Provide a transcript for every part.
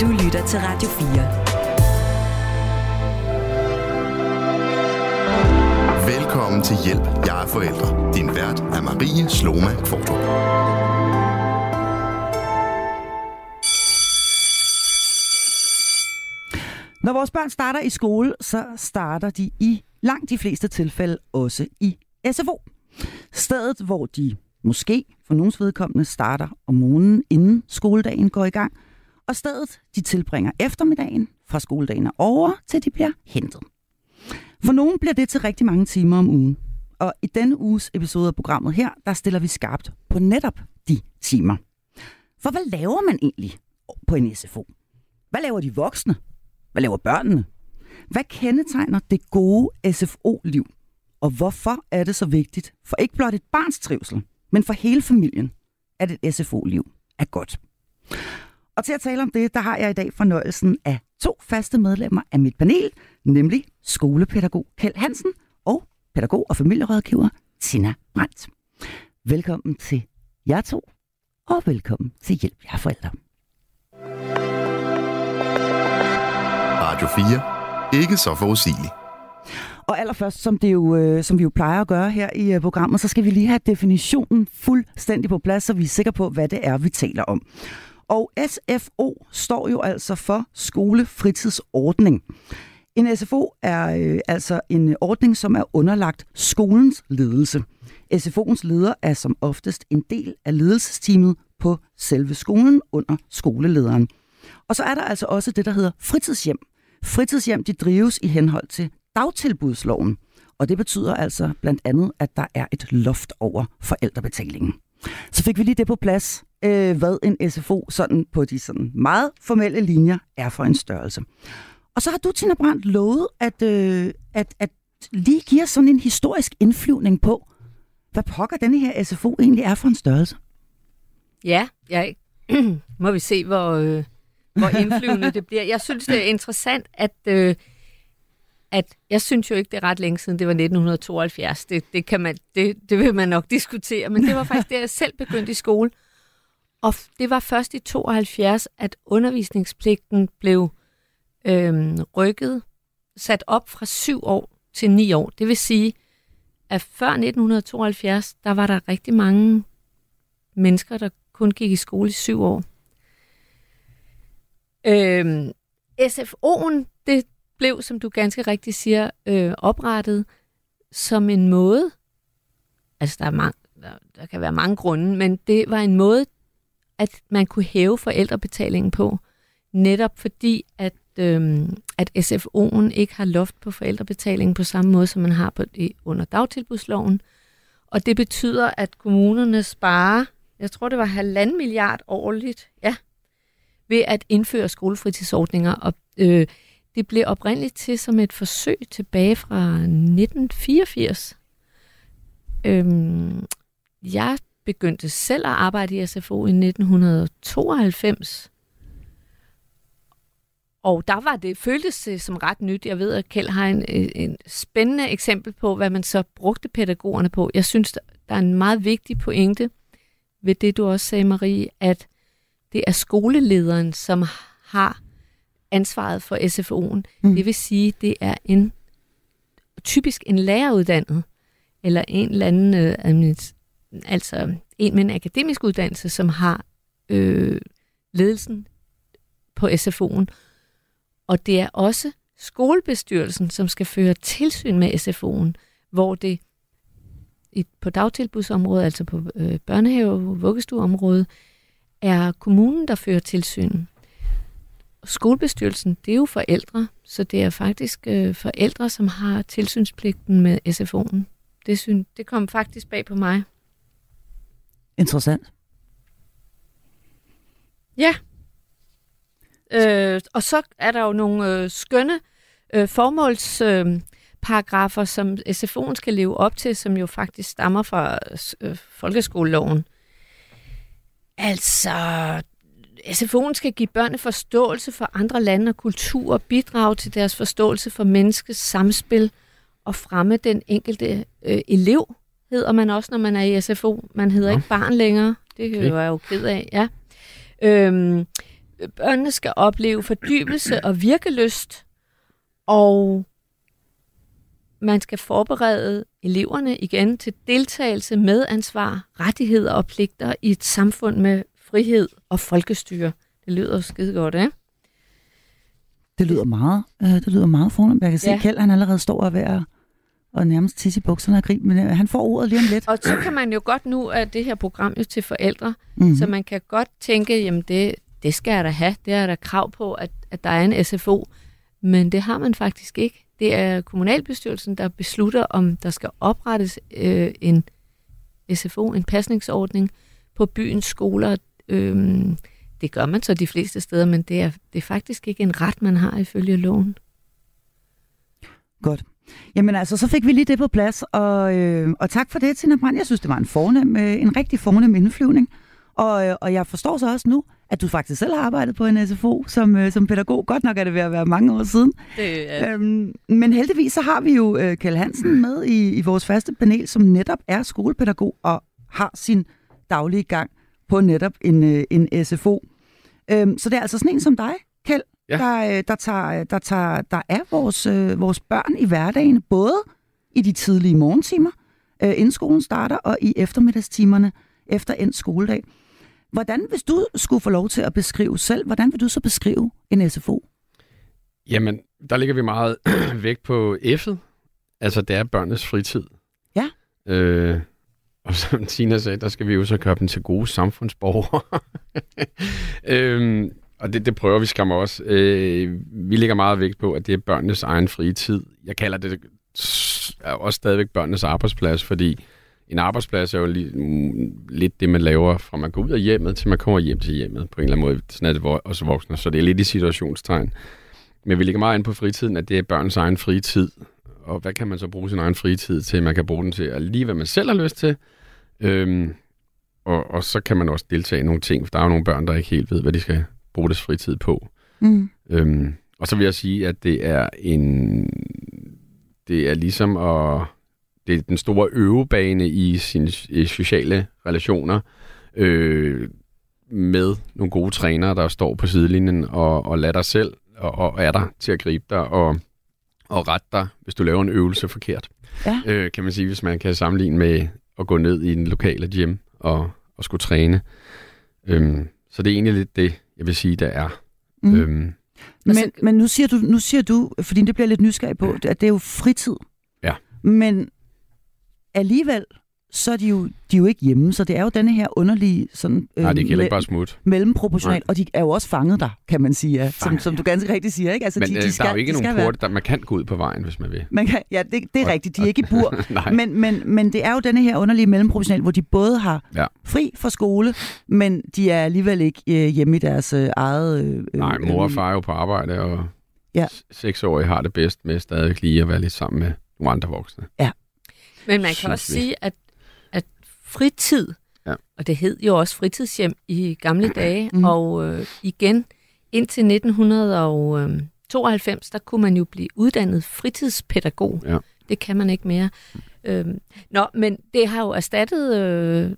Du lytter til Radio 4. Velkommen til Hjælp, jeg er forældre. Din vært er Marie Sloma Kvartrup. Når vores børn starter i skole, så starter de i langt de fleste tilfælde også i SFO. Stedet, hvor de måske for nogens vedkommende starter om morgenen, inden skoledagen går i gang, og stedet, de tilbringer eftermiddagen fra skoledagen er over, til de bliver hentet. For nogen bliver det til rigtig mange timer om ugen. Og i denne uges episode af programmet her, der stiller vi skarpt på netop de timer. For hvad laver man egentlig på en SFO? Hvad laver de voksne? Hvad laver børnene? Hvad kendetegner det gode SFO-liv? Og hvorfor er det så vigtigt for ikke blot et barns trivsel, men for hele familien, at et SFO-liv er godt? Og til at tale om det, der har jeg i dag fornøjelsen af to faste medlemmer af mit panel, nemlig skolepædagog Kjeld Hansen og pædagog og familierådgiver Tina Brandt. Velkommen til jer to, og velkommen til Hjælp jer forældre. Radio 4. Ikke så forudsigeligt. Og allerførst, som, det jo, øh, som vi jo plejer at gøre her i øh, programmet, så skal vi lige have definitionen fuldstændig på plads, så vi er sikre på, hvad det er, vi taler om. Og SFO står jo altså for skolefritidsordning. En SFO er øh, altså en ordning, som er underlagt skolens ledelse. SFO'ens leder er som oftest en del af ledelsesteamet på selve skolen under skolelederen. Og så er der altså også det, der hedder fritidshjem. Fritidshjem de drives i henhold til dagtilbudsloven. Og det betyder altså blandt andet, at der er et loft over forældrebetalingen. Så fik vi lige det på plads, øh, hvad en SFO sådan på de sådan meget formelle linjer er for en størrelse. Og så har du, Tina Brandt, lovet at, øh, at, at lige give os sådan en historisk indflyvning på, hvad pokker denne her SFO egentlig er for en størrelse. Ja, jeg må vi se, hvor, øh, hvor indflyvende det bliver. Jeg synes, det er interessant, at, øh, at jeg synes jo ikke, det er ret længe siden, det var 1972. Det, det, kan man, det, det vil man nok diskutere, men det var faktisk det, jeg selv begyndte i skole. Og det var først i 72, at undervisningspligten blev øh, rykket, sat op fra syv år til ni år. Det vil sige, at før 1972, der var der rigtig mange mennesker, der kun gik i skole i syv år. Øh, SFO'en, det blev, som du ganske rigtigt siger, øh, oprettet som en måde, altså der, er mange, der, der kan være mange grunde, men det var en måde, at man kunne hæve forældrebetalingen på, netop fordi, at, øhm, at SFO'en ikke har loft på forældrebetalingen på samme måde, som man har på det under dagtilbudsloven. Og det betyder, at kommunerne sparer, jeg tror det var halvanden milliard årligt, ja, ved at indføre skolefritidsordninger. Og øh, det blev oprindeligt til som et forsøg tilbage fra 1984. Øhm, jeg begyndte selv at arbejde i SFO i 1992. Og der var det, føltes det som ret nyt. Jeg ved, at Kjeld har en, en spændende eksempel på, hvad man så brugte pædagogerne på. Jeg synes, der er en meget vigtig pointe ved det, du også sagde, Marie, at det er skolelederen, som har ansvaret for SFO'en. Mm. Det vil sige, det er en typisk en læreruddannet, eller en eller anden, øh, altså en med en akademisk uddannelse, som har øh, ledelsen på SFO'en. Og det er også skolebestyrelsen, som skal føre tilsyn med SFO'en, hvor det i, på dagtilbudsområdet, altså på øh, børnehave- og vuggestueområdet, er kommunen, der fører tilsyn. Skolebestyrelsen, det er jo forældre, så det er faktisk øh, forældre, som har tilsynspligten med SFO'en. Det, synes, det kom faktisk bag på mig. Interessant. Ja. Øh, og så er der jo nogle øh, skønne øh, formålsparagrafer, øh, som SFO'en skal leve op til, som jo faktisk stammer fra øh, folkeskoleloven. Altså, SFO'en skal give børnene forståelse for andre lande og kulturer, bidrage til deres forståelse for menneskets samspil og fremme den enkelte øh, elev, hedder man også, når man er i SFO. Man hedder ja. ikke barn længere. Det okay. er jeg jo ked af, ja. Øhm, børnene skal opleve fordybelse og virkelyst, og man skal forberede eleverne igen til deltagelse med ansvar, rettigheder og pligter i et samfund med frihed og folkestyre. Det lyder skide godt, ikke? Det lyder meget, øh, det lyder meget fornemt. Jeg kan se, Ja. at Kjeld han allerede står og er ved at og nærmest tisse i bukserne og grine, men øh, han får ordet lige om lidt. Og så kan man jo godt nu, at det her program jo til forældre, Mm-hmm. så man kan godt tænke, jamen det, det skal jeg da have. Det er der krav på, at, at der er en SFO. Men det har man faktisk ikke. Det er kommunalbestyrelsen, der beslutter, om der skal oprettes øh, en SFO, en pasningsordning på byens skoler. Øhm, det gør man så de fleste steder, men det er, det er faktisk ikke en ret, man har ifølge loven. Godt. Jamen altså, så fik vi lige det på plads, og, øh, og tak for det, Tina Brand. Jeg synes, det var en, fornem, øh, en rigtig fornem indflyvning. Og, øh, og jeg forstår så også nu, at du faktisk selv har arbejdet på en SFO som, øh, som pædagog. Godt nok er det ved at være mange år siden. Det er, Øhm, men heldigvis så har vi jo øh, Kjell Hansen med i, i vores faste panel, som netop er skolepædagog og har sin daglige gang på netop en, øh, en SFO. Øhm, så det er altså sådan en som dig, Kjeld, Ja. der, øh, der, tager, der, tager, der er vores, øh, vores børn i hverdagen, både i de tidlige morgentimer, øh, inden skolen starter, og i eftermiddagstimerne efter endt skoledag. Hvordan, hvis du skulle få lov til at beskrive selv, hvordan vil du så beskrive en SFO? Jamen, der ligger vi meget vægt på F'et. Altså, det er børnenes fritid. Ja. Øh, og som Tina sagde, der skal vi jo så gøre dem til gode samfundsborgere. øhm, og det, det prøver vi skam også. Øh, vi lægger meget vægt på, at det er børnenes egen fritid. Jeg kalder det er også stadigvæk børnenes arbejdsplads, fordi en arbejdsplads er jo li- mm, lidt det, man laver fra man går ud af hjemmet, til man kommer hjem til hjemmet på en eller anden måde. Sådan er det vo- også voksne, så det er lidt i situationstegn. Men vi ligger meget ind på fritiden, at det er børnens egen fritid. Og hvad kan man så bruge sin egen fritid til? Man kan bruge den til at lige, hvad man selv har lyst til. Øhm, og, og så kan man også deltage i nogle ting, for der er jo nogle børn, der ikke helt ved, hvad de skal bruge deres fritid på. Mm. Øhm, og så vil jeg sige, at det er en... Det er ligesom at... Det er den store øvebane i sine i sociale relationer. Øh, med nogle gode trænere, der står på sidelinjen og, og lader dig selv og, og er der til at gribe dig og, og rette dig, hvis du laver en øvelse forkert. Ja. Øh, kan man sige, hvis man kan sammenligne med at gå ned i en lokale gym og, og skulle træne. Øhm, så det er egentlig lidt det, jeg vil sige, der er. Mm. Øhm, Men, Altså- men nu siger du, nu siger du, fordi det bliver lidt nysgerrig på, at det er jo fritid. Ja. Men alligevel, så er de jo, de er jo ikke hjemme, så det er jo denne her underlige sådan, nej, det heller me- ikke bare smut. mellemproportional, og de er jo også fanget der, kan man sige, ja, som, som du ganske rigtigt siger. Ikke? Altså, Men de, øh, de skal, der er jo ikke de nogen være- porte, der man kan gå ud på vejen, hvis man vil. Man kan, ja, det, det er Og- rigtigt. De er ikke i bur. Nej. men, men, men det er jo denne her underlige mellemproportional, hvor de både har Ja. fri fra skole, men de er alligevel ikke øh, hjemme i deres øh, eget... Øh, Nej, mor og far er jo på arbejde, og Ja. ja. seksårige har det bedst med stadig lige at være lidt sammen med nogle andre voksne. Men man kan også sige, at fritid, Ja. og det hed jo også fritidshjem i gamle dage, mm. og øh, igen indtil 1992, der kunne man jo blive uddannet fritidspædagog. Ja. Det kan man ikke mere. Øhm, nå, men det har jo erstattet øh,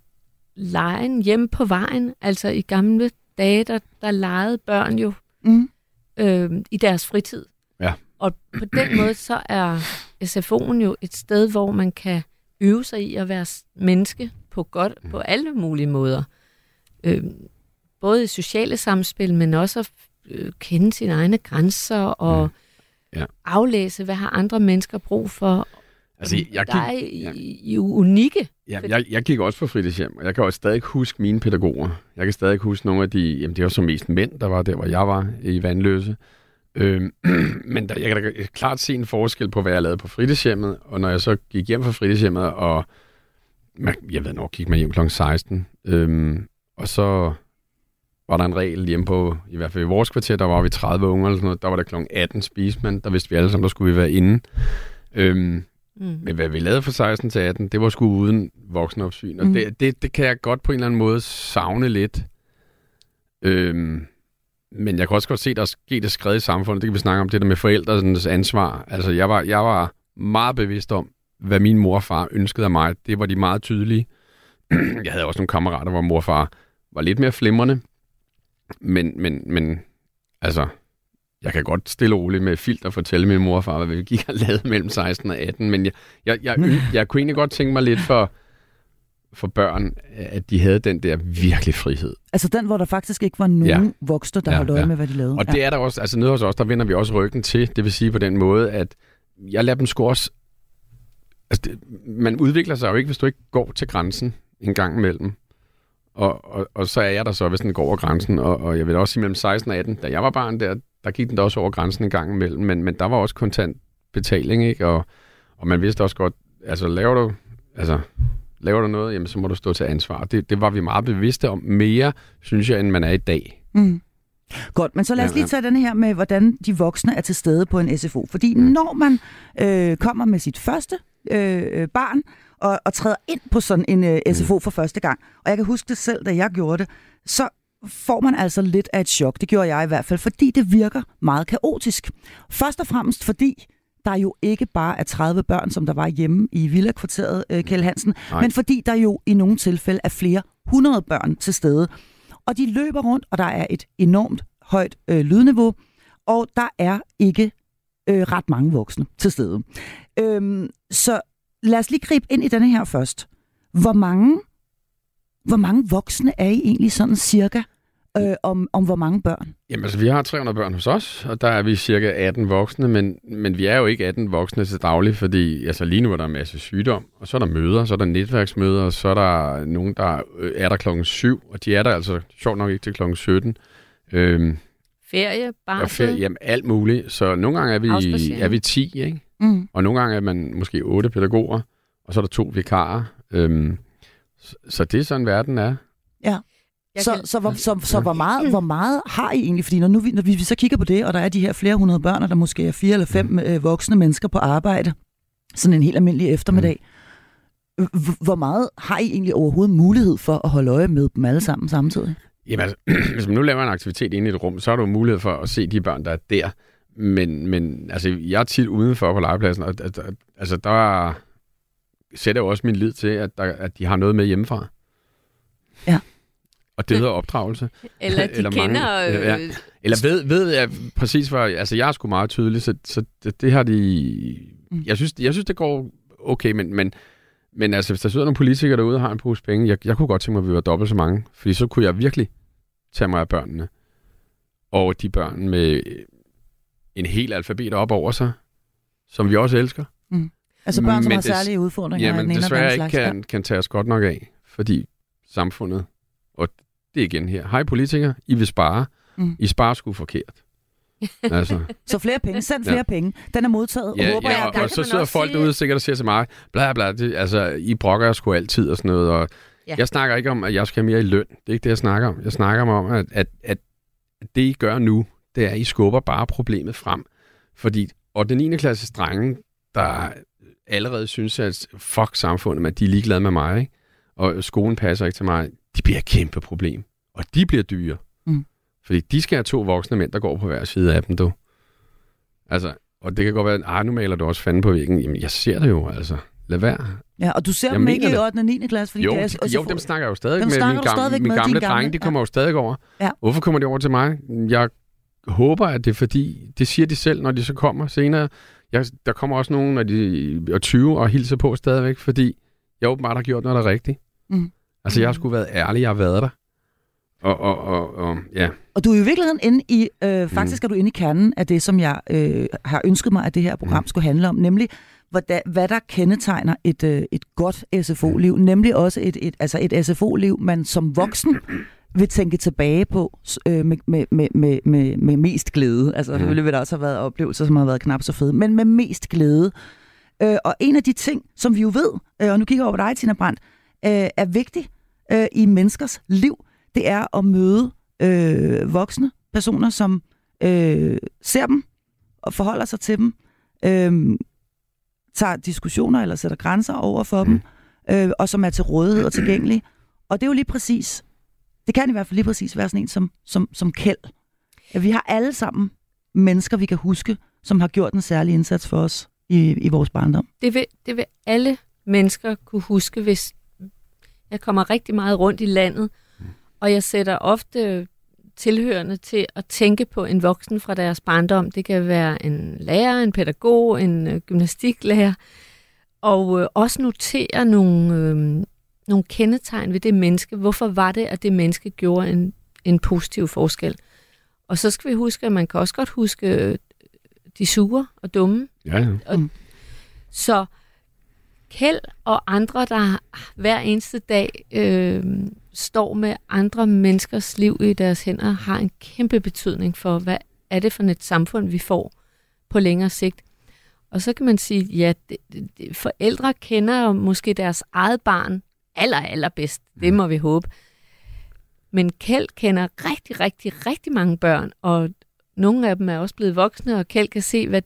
lejen hjemme på vejen. Altså i gamle dage, der, der legede børn jo Mm. øh, i deres fritid. Ja. Og på den måde, så er SFO'en jo et sted, hvor man kan øve sig i at være menneske på godt på alle mulige måder. Øh, både i sociale samspil, men også at øh, kende sine egne grænser og Ja. aflæse, hvad har andre mennesker brug for. Altså, jeg der er gik, I, unikke. ja, jeg, jeg gik også på fritidshjem, og jeg kan også stadig huske mine pædagoger. Jeg kan stadig huske nogle af de, jamen det var så mest mænd, der var der, hvor jeg var i Vandløse. Øhm, men der, jeg kan da klart se en forskel på, hvad jeg lavede på fritidshjemmet, og når jeg så gik hjem fra fritidshjemmet, og man, jeg ved nok, gik man hjem kl. 16, øhm, og så var der en regel hjemme på, i hvert fald i vores kvarter, der var vi 30 unger eller sådan noget, der var der kl. 18 spiste man, der vidste vi alle sammen, der skulle vi være inde. Øhm, Mm. men hvad vi lavede fra 16 til 18, det var sgu uden voksenopsyn. Og Mm. det, det, det kan jeg godt på en eller anden måde savne lidt. Øhm, men jeg kan også godt se, at der er sket et skred i samfundet. Det kan vi snakke om, det der med forældrenes ansvar. Altså, jeg var, jeg var meget bevidst om, hvad min mor og far ønskede af mig. Det var de meget tydelige. jeg havde også nogle kammerater, hvor mor og far var lidt mere flimrende. Men, men, men altså, jeg kan godt stille og roligt med filter fortælle min mor og far, hvad vi gik og lavede mellem 16 og 18, men jeg, jeg, jeg, jeg, jeg kunne egentlig godt tænke mig lidt for, for børn, at de havde den der virkelig frihed. Altså den, hvor der faktisk ikke var nogen ja. voksne, der ja, holdt øje ja. med, hvad de lavede. Og ja. det er der også, altså nede hos os, der vender vi også ryggen til, det vil sige på den måde, at jeg lader dem sgu også, altså det, man udvikler sig jo ikke, hvis du ikke går til grænsen en gang imellem. Og, og, og så er jeg der så, hvis den går over grænsen. Og, og jeg vil også sige, mellem 16 og 18, da jeg var barn der, der gik den da også over grænsen en gang imellem. Men, men der var også kontant betaling, ikke? Og, og man vidste også godt, altså laver du, altså, laver du noget, jamen så må du stå til ansvar. Det, det var vi meget bevidste om mere, synes jeg, end man er i dag. Mm. Godt, men så lad os lige tage den her med, hvordan de voksne er til stede på en SFO. Fordi mm. når man øh, kommer med sit første øh, barn, og, og træder ind på sådan en øh, SFO for første gang. Og jeg kan huske det selv, da jeg gjorde det, så får man altså lidt af et chok. Det gjorde jeg i hvert fald, fordi det virker meget kaotisk. Først og fremmest fordi der jo ikke bare er 30 børn, som der var hjemme i Villa-kvarteret, uh, Kjell Hansen, Nej. men fordi der jo i nogle tilfælde er flere hundrede børn til stede. Og de løber rundt, og der er et enormt højt øh, lydniveau, og der er ikke øh, ret mange voksne til stede. Øhm, så lad os lige gribe ind i denne her først. Hvor mange, hvor mange voksne er I egentlig sådan cirka øh, om, om hvor mange børn? Jamen altså, vi har 300 børn hos os, og der er vi cirka 18 voksne, men, men vi er jo ikke 18 voksne til daglig, fordi altså, lige nu er der en masse sygdom, og så er der møder, så er der netværksmøder, og så er der nogen, der øh, er der klokken 7, og de er der altså sjovt nok ikke til klokken 17. Øhm, ferie, barsel? Ferie, jamen alt muligt. Så nogle gange er vi, er vi 10, ikke? Mm. Og nogle gange er man måske otte pædagoger, og så er der to vikarer. Øhm, så, så det er sådan, verden er. Ja. Så, kan... så, hvor, så, så hvor, meget, hvor meget har I egentlig? Fordi når, nu, når vi så kigger på det, og der er de her flere hundrede børn, og der måske er fire eller fem mm. øh, voksne mennesker på arbejde, sådan en helt almindelig eftermiddag, mm. hvor meget har I egentlig overhovedet mulighed for at holde øje med dem alle sammen samtidig? Jamen altså, hvis man nu laver en aktivitet inde i et rum, så har du mulighed for at se de børn, der er der. Men, men altså, jeg er tit udenfor på legepladsen, og altså, der sætter jeg jo også min lid til, at, der, at de har noget med hjemmefra. Ja. Og det hedder opdragelse. Eller de eller kender... Mange, ja. Eller ved, ved jeg præcis, hvor... Altså, jeg er sgu meget tydelig, så, så det, det har de... Mm. Jeg, synes, jeg synes, det går okay, men, men, men altså, hvis der sidder nogle politikere derude og har en pose penge, jeg, jeg kunne godt tænke mig, at vi var dobbelt så mange, fordi så kunne jeg virkelig tage mig af børnene. Og de børn med en hel alfabet op over sig, som vi også elsker. Mm. Altså børn, som men har særlige udfordringer. Ja, men desværre ikke kan, kan tage os godt nok af, fordi samfundet, og det er igen her, hej politikere, I vil spare, mm. I sparer sgu forkert. altså. Så flere penge, send flere ja. penge. Den er modtaget, ja, håber ja, jeg. Og, og så sidder folk sige... derude sikkert og siger til mig, bla bla, det, altså, I brokker sgu altid og sådan noget, og ja. jeg snakker ikke om, at jeg skal have mere i løn. Det er ikke det, jeg snakker om. Jeg snakker om, at, at, at det, I gør nu, det er, at I skubber bare problemet frem. Fordi, og den 9. klasse drenge, der allerede synes, at fuck samfundet, at de er ligeglade med mig, ikke? og skolen passer ikke til mig, de bliver et kæmpe problem. Og de bliver dyre. Mm. Fordi de skal have to voksne mænd, der går på hver side af dem, du. Altså, og det kan godt være, at nu maler du også fanden på væggen. Jamen, jeg ser det jo, altså. Lad være. Ja, og du ser jeg dem ikke i 8. og 9. klasse? Fordi jo, det er, jo, dem snakker jeg jo stadig med. Min, gamle, min gamle drenge, de kommer ja. jo stadig over. Ja. Hvorfor kommer de over til mig? Jeg håber, at det er fordi, det siger de selv, når de så kommer senere. Jeg, der kommer også nogen, når de er 20 og hilser på stadigvæk, fordi jeg åbenbart har gjort noget, der er rigtigt. Mm. Altså, jeg har sgu været ærlig, jeg har været der. Og, og, og, og, ja. og du er i virkeligheden inde i, øh, faktisk mm. er du inde i kernen af det, som jeg øh, har ønsket mig, at det her program mm. skulle handle om, nemlig hvad, hvad der kendetegner et, øh, et godt SFO-liv, mm. nemlig også et, et, altså et SFO-liv, man som voksen vil tænke tilbage på øh, med, med, med, med, med, mest glæde. Altså, mm. det vil der også have været oplevelser, som har været knap så fede, men med mest glæde. Øh, og en af de ting, som vi jo ved, øh, og nu kigger jeg over dig, Tina Brandt, øh, er vigtig øh, i menneskers liv, det er at møde øh, voksne personer, som øh, ser dem og forholder sig til dem, øh, tager diskussioner eller sætter grænser over for mm. dem, øh, og som er til rådighed og tilgængelige. Og det er jo lige præcis det kan i hvert fald lige præcis være sådan en som, som, som Kjeld. At vi har alle sammen mennesker, vi kan huske, som har gjort en særlig indsats for os i, i vores barndom. Det vil, det vil alle mennesker kunne huske, hvis jeg kommer rigtig meget rundt i landet, og jeg sætter ofte tilhørende til at tænke på en voksen fra deres barndom. Det kan være en lærer, en pædagog, en øh, gymnastiklærer, og øh, også notere nogle, øh, nogle kendetegn ved det menneske. Hvorfor var det, at det menneske gjorde en, en positiv forskel? Og så skal vi huske, at man kan også godt huske øh, de sure og dumme. Ja, ja. Og, Så Kjeld og andre, der hver eneste dag øh, står med andre menneskers liv i deres hænder, har en kæmpe betydning for, hvad er det for et samfund, vi får på længere sigt. Og så kan man sige, ja, det, det, det, forældre kender jo måske deres eget barn aller, allerbedst. Det må vi håbe. Men Kjeld kender rigtig, rigtig, rigtig mange børn, og nogle af dem er også blevet voksne, og Kjeld kan se, hvad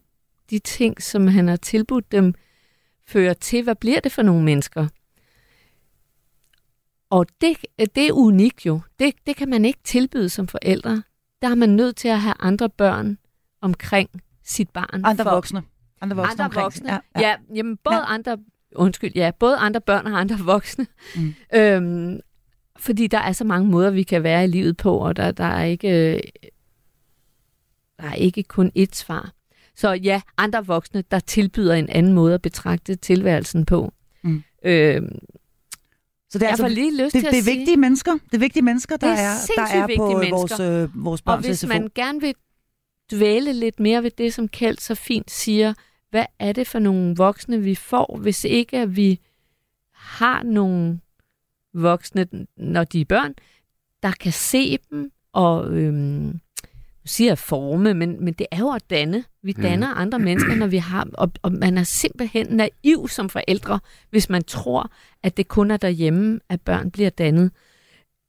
de ting, som han har tilbudt dem, fører til. Hvad bliver det for nogle mennesker? Og det, det er unikt jo. Det, det kan man ikke tilbyde som forældre. Der er man nødt til at have andre børn omkring sit barn. Andre for, voksne. Andre voksne. andre omkring. voksne. Ja, Ja, ja. ja. jamen både ja. andre, undskyld, ja, både andre børn og andre voksne. Mm. Øhm, fordi der er så mange måder, vi kan være i livet på, og der, der er ikke der er ikke kun ét svar. Så ja, andre voksne, der tilbyder en anden måde at betragte tilværelsen på. Mm. Øhm, Så det er, altså, lige lyst det, til at det er sige, vigtige mennesker. Det er vigtige mennesker, der Det er er, der er på øh, vores, øh, vores Og børns hvis SFO. man gerne vil dvæle lidt mere ved det, som Kjeld så fint siger, hvad er det for nogle voksne, vi får, hvis ikke at vi har nogle voksne, når de er børn, der kan se dem og øhm, nu siger jeg forme, men, men det er jo at danne. Vi Mm. danner andre mennesker, når vi har, og, og man er simpelthen naiv som forældre, hvis man tror, at det kun er derhjemme, at børn bliver dannet.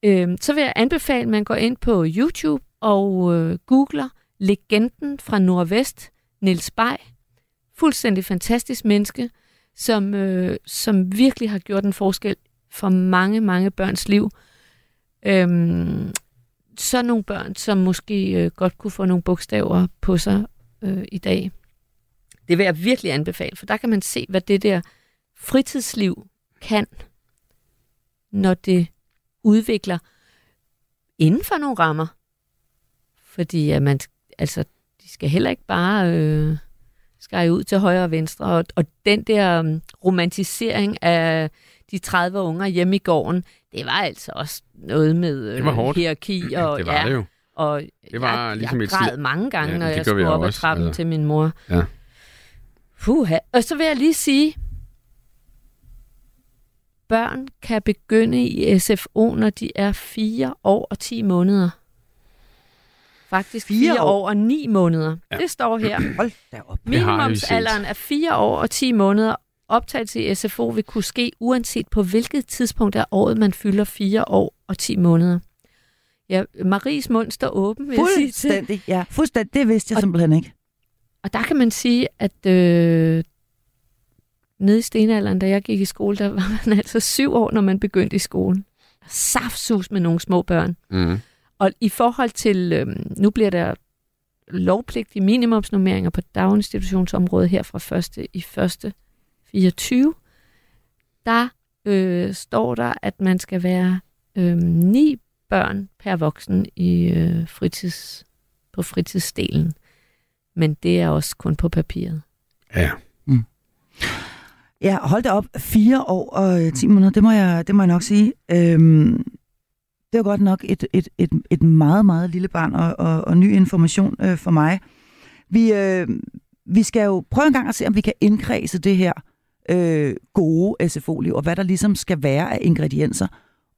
Øhm, så vil jeg anbefale, at man går ind på YouTube og øh, googler legenden fra Nordvest, Niels Bay. Fuldstændig fantastisk menneske, som, øh, som virkelig har gjort en forskel for mange, mange børns liv. Øhm, så nogle børn, som måske øh, godt kunne få nogle bogstaver på sig øh, i dag. Det vil jeg virkelig anbefale, for der kan man se, hvad det der fritidsliv kan, når det udvikler inden for nogle rammer. Fordi at man, altså, de skal heller ikke bare øh, skære ud til højre og venstre. Og, og den der um, romantisering af de 30 unger hjemme i gården, det var altså også noget med øh, Det var hårdt. hierarki. Og, det var ja, det jo. Og Det var jeg, ligesom jeg græd mange gange, Ja, når jeg skulle op ad trappen altså. til min mor. Ja. Puha. Og så vil jeg lige sige, børn kan begynde i SFO, når de er 4 år og 10 måneder. Faktisk Fire 4 år? år og 9 måneder. Ja. Det står her. Hold da op. Minimumsalderen er 4 år og 10 måneder. Optagelse i SFO vil kunne ske uanset på hvilket tidspunkt af året, man fylder 4 år og 10 måneder. Ja, Maries mund står åben, vil jeg sige til. Fuldstændig, ja. Fuldstændig. Det vidste jeg simpelthen ikke. Og der kan man sige, at øh, nede i stenalderen, da jeg gik i skole, der var man altså syv år, når man begyndte i skolen. Saftsus med nogle små børn. Mm. Og i forhold til, øh, nu bliver der lovpligtige minimumsnummeringer på daginstitutionsområdet her fra 1. i 1. 24, der øh, står der, at man skal være øh, ni børn per voksen i øh, fritids, på fritidsdelen. Men det er også kun på papiret. Ja. Ja, hold da op. Fire år og øh, 10 måneder, det må jeg, det må jeg nok sige. Øhm, det var godt nok et, et, et, et meget, meget lille barn og, og, og ny information øh, for mig. Vi, øh, vi skal jo prøve en gang at se, om vi kan indkredse det her øh, gode SFO-liv, og hvad der ligesom skal være af ingredienser.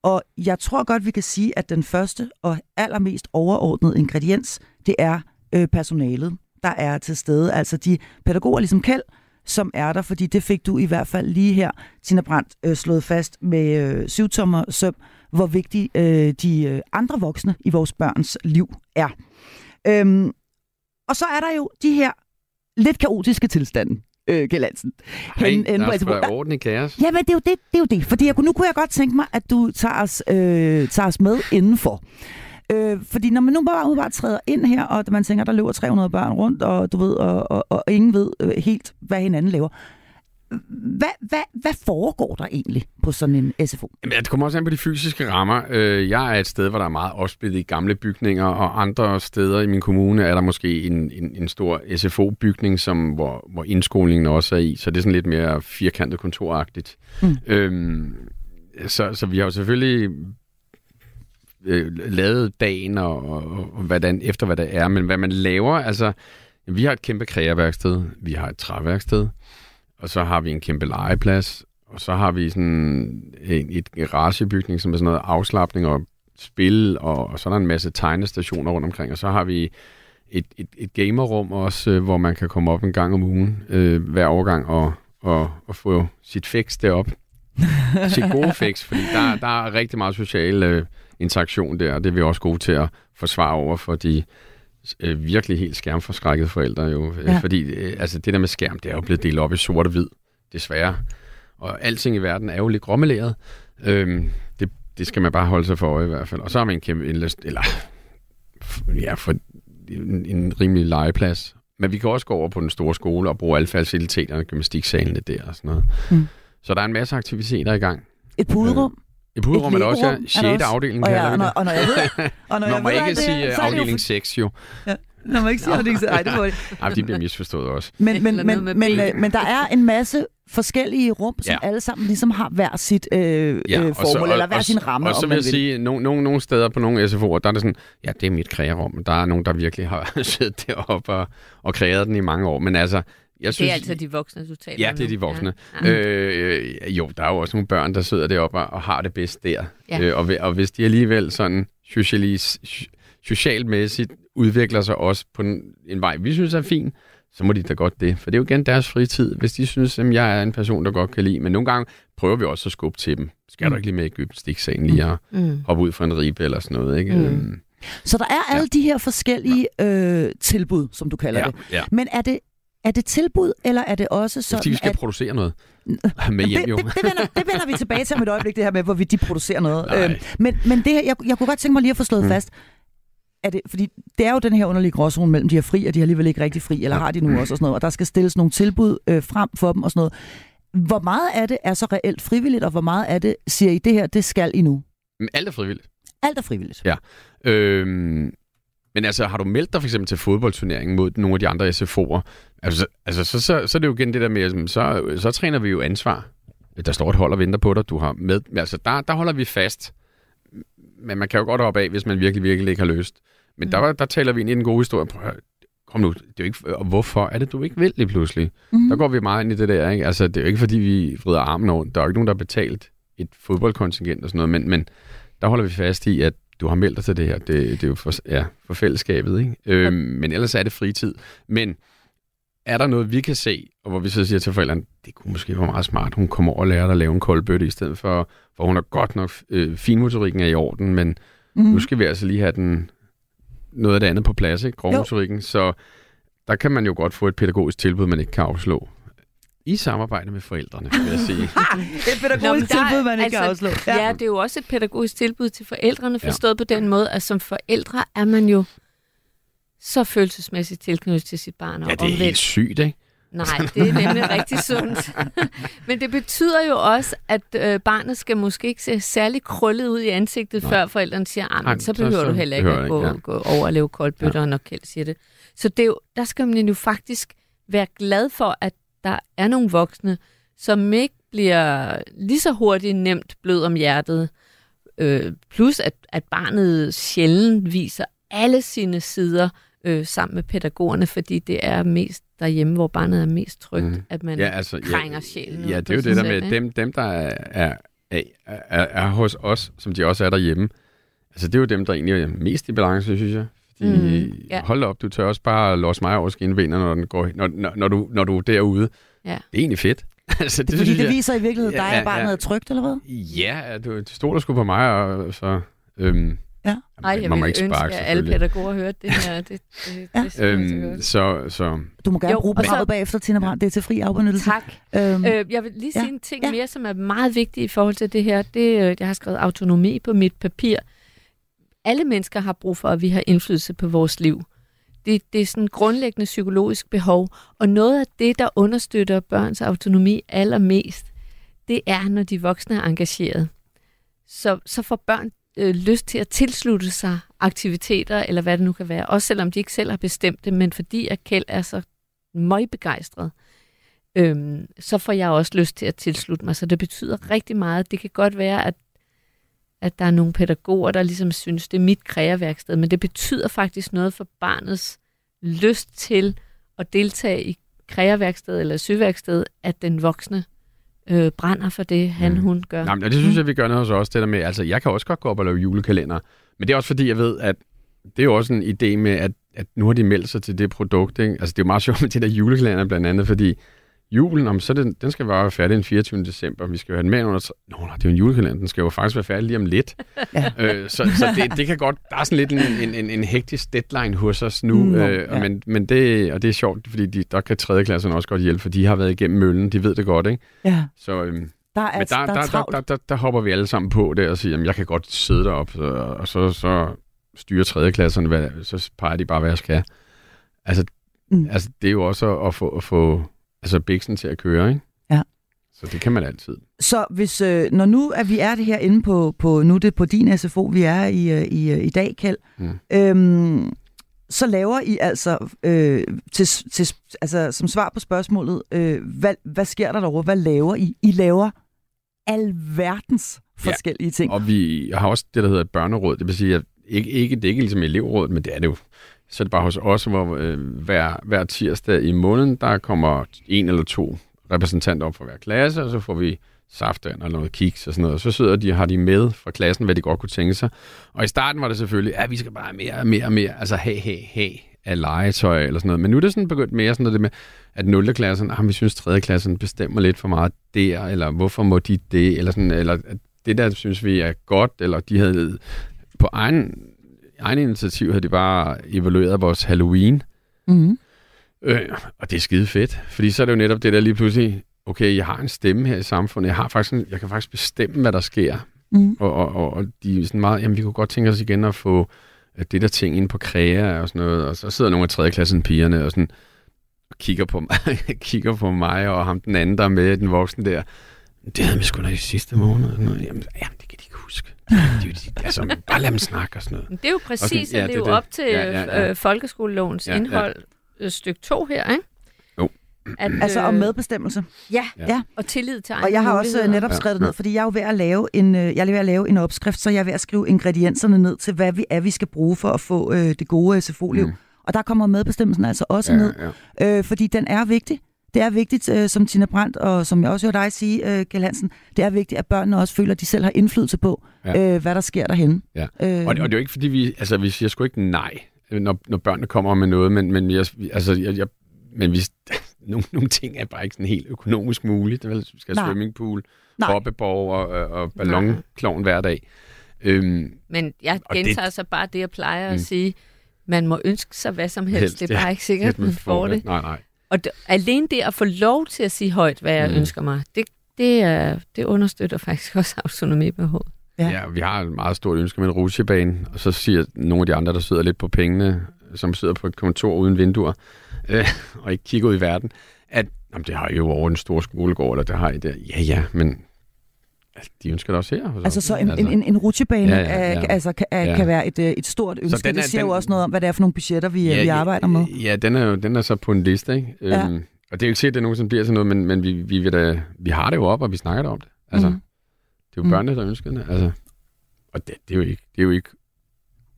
Og jeg tror godt, vi kan sige, at den første og allermest overordnede ingrediens, det er øh, personalet, der er til stede. Altså de pædagoger, ligesom Kjeld, som er der, fordi det fik du i hvert fald lige her, Tina Brandt, øh, slået fast med øh, syvtommer søm, hvor vigtige øh, de øh, andre voksne i vores børns liv er. Øhm, og så er der jo de her lidt kaotiske tilstande, øh, Kjeld Hansen. Hey, Hen- hen der på skal orden i kaos. Ja, men det er jo det, det, er jo det. Fordi jeg, nu kunne jeg godt tænke mig, at du tager os, øh, tager os med indenfor. Øh, fordi når man nu bare udebart træder ind her, og man tænker, der løber 300 børn rundt, og du ved, og, og, og ingen ved øh, helt, hvad hinanden laver. Hvad, hvad, hvad foregår der egentlig på sådan en SFO? Jamen, det kommer også an på de fysiske rammer. Øh, Jeg er et sted, hvor der er meget opsplittet i gamle bygninger, og andre steder i min kommune er der måske en, en, en stor SFO-bygning, som, hvor, hvor indskolingen også er i, så det er sådan lidt mere firkantet kontoragtigt. Mm. Øhm, så, så vi har jo selvfølgelig øh, lavet dagen og, og, og hvordan, efter hvad det er, men hvad man laver, altså vi har et kæmpe kreaværksted, vi har et træværksted, og så har vi en kæmpe legeplads, og så har vi sådan en, et garagebygning, som er sådan noget afslappning og spil, og, og så er der en masse tegnestationer rundt omkring, og så har vi et, et, et gamerrum også, øh, hvor man kan komme op en gang om ugen, øh, hver overgang, og, og, og få sit fix derop. sit gode fix, fordi der, der er rigtig meget social øh, interaktion der, og det er vi også gode til at forsvare over for de øh, virkelig helt skærmforskrækkede forældre jo. Ja. Ja. Fordi øh, altså, det der med skærm, det er jo blevet delt op i sort og hvid, desværre. Og alting i verden er jo lidt grommeleret. Øhm, det, det skal man bare holde sig for øje i hvert fald. Og så har man en kæmpe indlæst, eller ja, for en, en rimelig legeplads. Men vi kan også gå over på den store skole og bruge alle faciliteterne, gymnastiksalene der og sådan noget. Mm. Så der er en masse aktiviteter i gang. Et puderum? I puderum er der også, ja. legorum er der 6. også. afdeling, Og, ja, og, når, og når jeg ved, og når Når jeg man ved, ikke det sige afdeling 6 jo. Når man ikke siger afdeling 6, ej, det må det. Ej, de bliver misforstået også. Men, men, men, men, øh, men der er en masse forskellige rum, som Ja. alle sammen ligesom har hver sit øh, Ja, øh, og så- formål, og- eller hver og- sin ramme, Og så vil jeg sige, nogle, nogle, nogle steder på nogle SFO'er, der er det sådan, ja, det er mit krearum. Der er nogen, der virkelig har siddet deroppe og, og kreeret den i mange år. Men altså, jeg synes... Det er altså de voksne, du taler Ja, det er de voksne. Ja. Øh, jo, der er jo også nogle børn, der sidder deroppe og, og har det bedst der. Ja. Øh, og, og hvis de alligevel sådan socialis, socialmæssigt udvikler sig også på en, en vej, vi synes er fin, så må de da godt det. For det er jo igen deres fritid. Hvis de synes, at jeg er en person, der godt kan lide. Men nogle gange prøver vi også at skubbe til dem. Skal du ikke lige med i gymnastiksagen lige at Mm. hoppe ud fra en ribe eller sådan noget, ikke? Mm. Øhm, Så der er alle de her forskellige øh, tilbud, som du kalder ja, det. ja. Men er det, er det tilbud, eller er det også Så, fordi sådan, vi skal at... producere noget med hjem det, jo. det, det, vender, det vender vi tilbage til om et øjeblik, det her med, hvorvidt de producerer noget. Nej. Øhm, men, men det her, jeg, jeg kunne godt tænke mig lige at få slået mm. Fast, er det, fordi det er jo den her underlige gråzone mellem de her fri, og de er alligevel ikke rigtig fri, eller har de nu også og sådan noget, og der skal stilles nogle tilbud øh, frem for dem og sådan noget. Hvor meget af det er så reelt frivilligt, og hvor meget af det siger I, det her, det skal I nu? Men alt er frivilligt. Alt er frivilligt. Ja. Øhm, men altså, har du meldt dig for eksempel til fodboldturneringen mod nogle af de andre SFO'er? Altså, altså så, så, så er det jo igen det der med, så, så træner vi jo ansvar. Der står et hold og venter på dig, du har med. Altså, der, der holder vi fast. Men man kan jo godt hoppe af, hvis man virkelig, virkelig ikke har lyst. Men mm. der, der taler vi ind i den gode historie. Prøv, kom nu, det er jo ikke, og hvorfor er det, du ikke vil lige pludselig? Mm. Der går vi meget ind i det der, ikke? Altså, det er jo ikke, fordi vi vrider armen over. Der er jo ikke nogen, der har betalt et fodboldkontingent og sådan noget, men, men der holder vi fast i, at du har meldt dig til det her. Det, det er jo for, ja, for fællesskabet, ikke? Øhm, men ellers er det fritid. Men er der noget, vi kan se, og hvor vi så siger til forældrene, det kunne måske være meget smart, hun kommer over og lærer dig at lave en koldbøtte, i stedet for, for hun har godt nok, øh, finmotorikken er i orden, men Mm. nu skal vi altså lige have den, noget af det andet på plads, ikke? Grovmotorikken. Så der kan man jo godt få et pædagogisk tilbud, man ikke kan afslå. I samarbejde med forældrene, vil jeg sige. Et Nå, pædagogisk der er- tilbud, man ikke kan altså, afslå. Ja. ja, det er jo også et pædagogisk tilbud til forældrene, Ja. forstået på den måde, at som forældre er man jo så følelsesmæssigt tilknyttet til sit barn. og Ja, det er omvendt. helt sygt, ikke? Nej, det er nemlig rigtig sundt. Men det betyder jo også, at øh, barnet skal måske ikke se særlig krøllet ud i ansigtet, Nej. før forældrene siger, ah, men så behøver så du heller ikke at gå, ikke, gå over og lave koldbøtter, ja. når Kjeld siger det. Så det er jo, der skal man jo faktisk være glad for, at der er nogle voksne, som ikke bliver lige så hurtigt nemt blød om hjertet. Øh, plus at, at barnet sjældent viser alle sine sider øh, sammen med pædagogerne, fordi det er mest derhjemme, hvor barnet er mest trygt, Mhm. at man Ja, altså, krænger ja, sjælen Ja, det er jo det der med, dem, dem der er, er, er, er, er hos os, som de også er derhjemme, altså det er jo dem, der egentlig er mest i balance, synes jeg. Fordi, Mhm, ja. hold op, du tør også bare losse mig over skinbenene, når, den går, når, når, når, du, når du er derude. Ja. Det er egentlig fedt. altså, Det er fordi, synes det jeg- viser i virkeligheden Ja, dig, ja, at barnet ja. er trygt, eller hvad? Ja, du, du stoler sgu på mig, og så... Øhm, Ja. Ej, jeg man må vil ikke ønske, sparke, at alle pædagoger hørte det her. Det, det, det, Ja. det Øhm, så, så Du må gerne Jo, bruge og så- programmet bagefter, Tina Brandt. Det er til fri afbenyttelse. Tak. Øhm, Øh, jeg vil lige Ja, sige en ting ja. mere, som er meget vigtig i forhold til det her. Det, øh, jeg har skrevet autonomi på mit papir. Alle mennesker har brug for, at vi har indflydelse på vores liv. det, det er sådan en grundlæggende psykologisk behov. Og noget af det, der understøtter børns autonomi allermest, det er, når de voksne er engageret. Så, så får børn øh, lyst til at tilslutte sig aktiviteter, eller hvad det nu kan være, også selvom de ikke selv har bestemt det, men fordi at Kjeld er så møgbegejstret, øhm, så får jeg også lyst til at tilslutte mig. Så det betyder rigtig meget. Det kan godt være, at, at der er nogle pædagoger, der ligesom synes, det er mit kreaværksted, men det betyder faktisk noget for barnets lyst til at deltage i kreaværksted eller søværksted, at den voksne øh, brænder for det, han, mm. hun gør. Nej, men det synes jeg, vi gør noget hos os, det der med, altså jeg kan også godt gå op og lave julekalender, men det er også fordi, jeg ved, at det er jo også en idé med, at, at nu har de meldt sig til det produkt, ikke? Altså det er jo meget sjovt med det der julekalender blandt andet, fordi julen, om, så den, den skal være færdig den 24. december. Vi skal jo have den med under... Nå, nej, det er jo en julekalender. Den skal jo faktisk være færdig lige om lidt. ja. øh, så så det, det kan godt... Der er sådan lidt en, en, en, en hektisk deadline hos os nu. Mm, øh, ja. men, men det, og det er sjovt, fordi de, der kan tredjeklasserne også godt hjælpe, for de har været igennem møllen. De ved det godt, ikke? Ja. Så, øhm, der er, men der, der, der, der, der, der, der hopper vi alle sammen på det og siger, at jeg kan godt sidde derop, og, og så, så styrer tredjeklasserne, hvad, så peger de bare, hvad jeg skal. Altså, mm. altså det er jo også at, at få, at få altså biksen til at køre, ikke? Ja. Så det kan man altid. Så hvis, øh, når nu er vi er det her inde på, på, nu det på din SFO, vi er i, øh, i, øh, i dag, Kjeld, mm. øhm, så laver I altså, øh, til, til, altså som svar på spørgsmålet, øh, hvad, hvad sker der derovre? Hvad laver I? I laver alverdens forskellige ja, ting. og vi har også det, der hedder et børneråd. Det vil sige, at ikke, ikke, det er ikke ligesom elevrådet, men det er det jo så er det bare hos os, hvor øh, hver, hver tirsdag i måneden, der kommer en eller to repræsentanter op fra hver klasse, og så får vi saftvand eller noget kiks og sådan noget. Og så sidder de har de med fra klassen, hvad de godt kunne tænke sig. Og i starten var det selvfølgelig, at vi skal bare mere og mere og mere, altså hey, hey, hey, af legetøj eller sådan noget. Men nu er det sådan begyndt mere sådan noget det med, at 0. klassen, ah, vi synes 3. klassen bestemmer lidt for meget der, eller hvorfor må de det, eller sådan, eller det der synes vi er godt, eller de havde på egen egen initiativ havde de bare evalueret vores Halloween. Mm. Øh, og det er skide fedt, fordi så er det jo netop det der lige pludselig, okay, jeg har en stemme her i samfundet, jeg, har faktisk en, jeg kan faktisk bestemme, hvad der sker. Mm. Og, og, og, og de er sådan meget, jamen vi kunne godt tænke os igen at få det der ting ind på kræa og sådan noget, og så sidder nogle af tredjeklassen pigerne og sådan, og kigger på mig, kigger på mig og ham den anden, der er med, den voksne der. Det havde vi sgu da i sidste måned. Jamen, jamen, det kan de ikke huske. De, de, altså, bare lad dem snakke og sådan noget. Det er jo præcis sådan, ja, at leve det, op til ja, ja, ja. Øh, folkeskolelovens ja, indhold, ja. Øh, stykke 2 her, ikke? Jo. At, altså om øh, medbestemmelse. Ja, ja, og tillid til Og jeg har også netop skrevet det ned, fordi jeg er jo ved at lave en, jeg er ved at lave en opskrift, så jeg er ved at skrive ingredienserne ned til, hvad vi er, vi skal bruge for at få øh, det gode SFO-liv. Mm. Og der kommer medbestemmelsen altså også ja, ned, ja. Øh, fordi den er vigtig det er vigtigt, øh, som Tina Brandt, og som jeg også hørte dig sige, øh, Kjell Hansen, det er vigtigt, at børnene også føler, at de selv har indflydelse på, ja. øh, hvad der sker derhen. Ja. Øh, og, det, og det er jo ikke, fordi vi, altså vi siger sgu ikke nej, når, når børnene kommer med noget, men, men, jeg, altså, jeg, jeg, men vi, nogle, nogle ting er bare ikke sådan helt økonomisk muligt. Det vil, vi skal have swimmingpool, hoppeborg og, og ballonklovn hver dag. Øhm, men jeg gentager det, så bare det, jeg plejer mm. at sige. Man må ønske sig hvad som helst. helst det er bare ja, ikke sikkert, at man får det. Nej, nej. Og det, alene det at få lov til at sige højt, hvad jeg mm. ønsker mig, det, det, er, det understøtter faktisk også autonomibehovet. Ja. ja, vi har et meget stort ønske med en rutsjebane, og så siger nogle af de andre, der sidder lidt på pengene, som sidder på et kontor uden vinduer, øh, og ikke kigger ud i verden, at jamen, det har I jo over en stor skolegård, eller det har I der. Ja, ja, men Altså, de ønsker det også her. Altså så en, en, en, en rutsjebane ja, ja, ja. altså, kan, ja. kan være et, øh, et stort ønske. den er, det siger den, jo også noget om, hvad det er for nogle budgetter, vi, ja, vi arbejder med. Ja, den er, jo, den er så på en liste. Ikke? Ja. Øhm, og det er jo ikke sikkert, at det nogensinde bliver sådan noget, men, men vi, vi, vi, da, vi har det jo op, og vi snakker det om det. Altså, mm. Det er jo mm. børnene, der ønsker det. Altså, og det, det, er jo ikke, det er jo ikke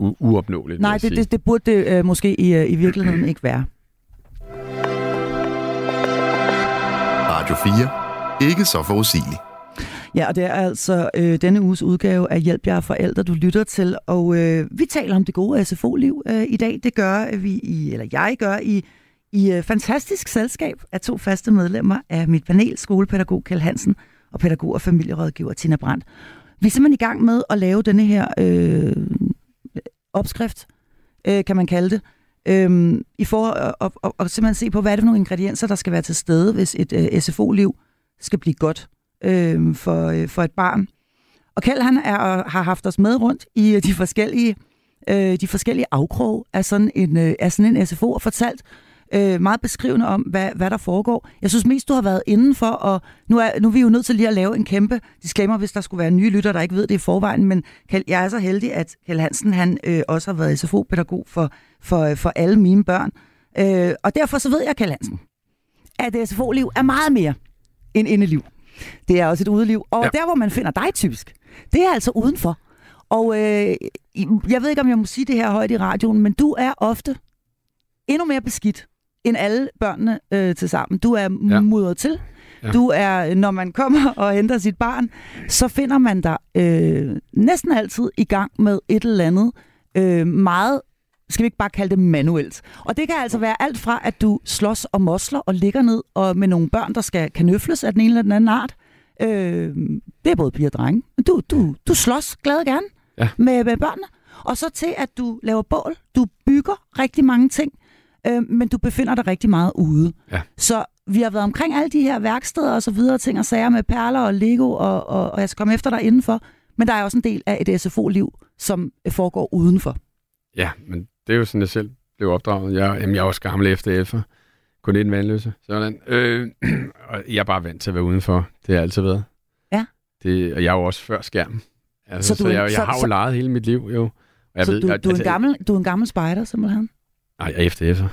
u- uopnåeligt. Nej, det, det, det burde det øh, måske i, øh, i virkeligheden ikke være. Radio 4. Ikke så forudsigeligt. Ja, og det er altså øh, denne uges udgave af Hjælp jer forældre, du lytter til. Og øh, vi taler om det gode SFO-liv øh, i dag. Det gør vi i, eller jeg gør i, i øh, fantastisk selskab af to faste medlemmer af mit panel, skolepædagog Kjell Hansen og pædagog og familierådgiver Tina Brandt. Vi er simpelthen i gang med at lave denne her øh, opskrift, øh, kan man kalde det, øh, i for at, og, og, og simpelthen se på, hvad er det for nogle ingredienser, der skal være til stede, hvis et øh, SFO-liv skal blive godt øh, for, øh, for et barn. Og Kjeld han er, har haft os med rundt i øh, de forskellige øh, de forskellige afkrog af sådan en, øh, af sådan en SFO og fortalt øh, meget beskrivende om, hvad, hvad der foregår. Jeg synes mest, du har været indenfor, og nu er, nu er vi jo nødt til lige at lave en kæmpe disclaimer, hvis der skulle være nye lytter, der ikke ved det i forvejen, men Kjell, jeg er så heldig, at Kjell Hansen han, øh, også har været SFO-pædagog for, for, øh, for alle mine børn. Øh, og derfor så ved jeg, Kjell Hansen, at SFO-liv er meget mere end indeliv. Det er også et udeliv. Og ja. der, hvor man finder dig typisk, det er altså udenfor. Og øh, jeg ved ikke, om jeg må sige det her højt i radioen, men du er ofte endnu mere beskidt end alle børnene øh, til sammen. Du er ja. mudret til. Ja. Du er, når man kommer og henter sit barn, så finder man dig øh, næsten altid i gang med et eller andet øh, meget skal vi ikke bare kalde det manuelt. Og det kan altså være alt fra, at du slås og mosler og ligger ned og med nogle børn, der skal kanøfles af den ene eller den anden art. Øh, det er både piger og drenge. Du, du, du slås glad gerne ja. med, med børnene. Og så til, at du laver bål. Du bygger rigtig mange ting øh, men du befinder dig rigtig meget ude. Ja. Så vi har været omkring alle de her værksteder og så videre, ting og sager med perler og Lego, og, og, og jeg skal komme efter dig indenfor. Men der er også en del af et SFO-liv, som foregår udenfor. Ja, men det er jo sådan, jeg selv blev opdraget. Jeg, jamen, jeg er også gammel efter elfer. Kun en vandløse. Sådan. Øh, og jeg er bare vant til at være udenfor. Det har jeg altid været. Ja. Det, og jeg er jo også før skærm. Altså, så, du, så jeg, jeg så, har jo så, leget hele mit liv, jo. Og jeg så ved, du, du, er en gammel, du er en gammel spejder, simpelthen? Nej, FDF'er.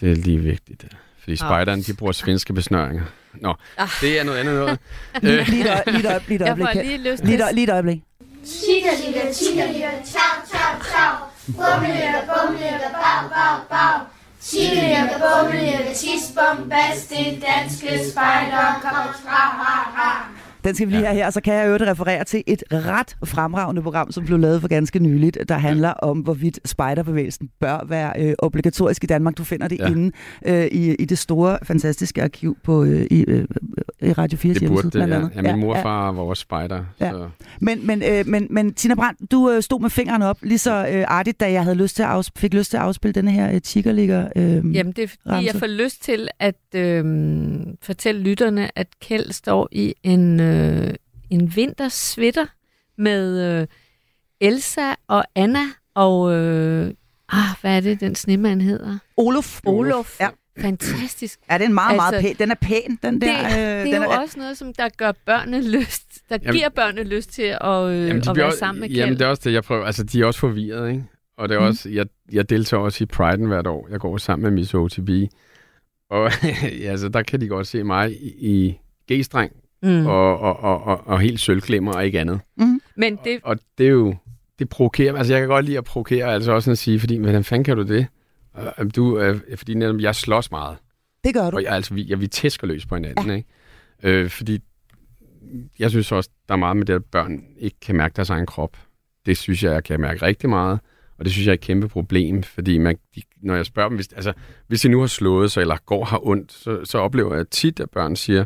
Det er lige vigtigt. Fordi oh. spejderne, de bruger svenske besnøringer. Nå, ah. det er noget andet noget. lige, lige, et øjeblik, lige et øjeblik. lige lyst lige et øjeblik. Chica, chica, chica, chica, ciao, ciao, ciao. Bummelirke, bummelirke, bag, bag, bag. Chica, bummelirke, tis, bas, det danske spejder, kom fra, ha, ha. Den skal vi lige have her, og så kan jeg jo referere til et ret fremragende program, som blev lavet for ganske nyligt, der handler om, hvorvidt spejderbevægelsen bør være øh, obligatorisk i Danmark. Du finder det ja. inde øh, i, i det store, fantastiske arkiv på øh, i, øh, i Radio 4 det burde det, ja. ja. min morfar ja. var også spejder. Ja. Så. Men, men, øh, men, men Tina Brandt, du øh, stod med fingrene op lige så øh, artigt, da jeg havde lyst til at afsp- fik lyst til at afspille denne her øh, Tiggerligger øh, Jamen, det er fordi, ramse. jeg får lyst til at øh, fortælle lytterne, at Kjeld står i en... Øh, øh, en vintersvitter med øh, Elsa og Anna og... Øh, ah, hvad er det, den snemand hedder? Olof. Olof. Ja. Fantastisk. Ja, det er meget, meget altså, pæn. Den er pæn, den der. Det, øh, det er den jo er, også noget, som der gør børnene lyst, der jamen, giver børnene lyst til at, øh, jamen, de at være også, sammen med Kjeld. Jamen, det er også det, jeg prøver. Altså, de er også forvirret, ikke? Og det er mm. også, jeg, jeg deltager også i Pride'en hvert år. Jeg går sammen med Miss OTB. Og ja, altså, der kan de godt se mig i, i G-streng mm. og, og, og, og, og helt sølvklemmer og ikke andet. Mm. Men det... Og, og det er jo, det provokerer Altså, jeg kan godt lide at provokere, altså også at sige, fordi, hvordan fanden kan du det? Du, øh, fordi netop, jeg slås meget. Det gør du. Og jeg, altså, vi, jeg, vi tæsker løs på hinanden, ja. ikke? Øh, fordi jeg synes også, der er meget med det, at børn ikke kan mærke deres egen krop. Det synes jeg, jeg kan mærke rigtig meget. Og det synes jeg er et kæmpe problem, fordi man, de, når jeg spørger dem, hvis, altså, hvis de nu har slået sig, eller går har ondt, så, så oplever jeg tit, at børn siger,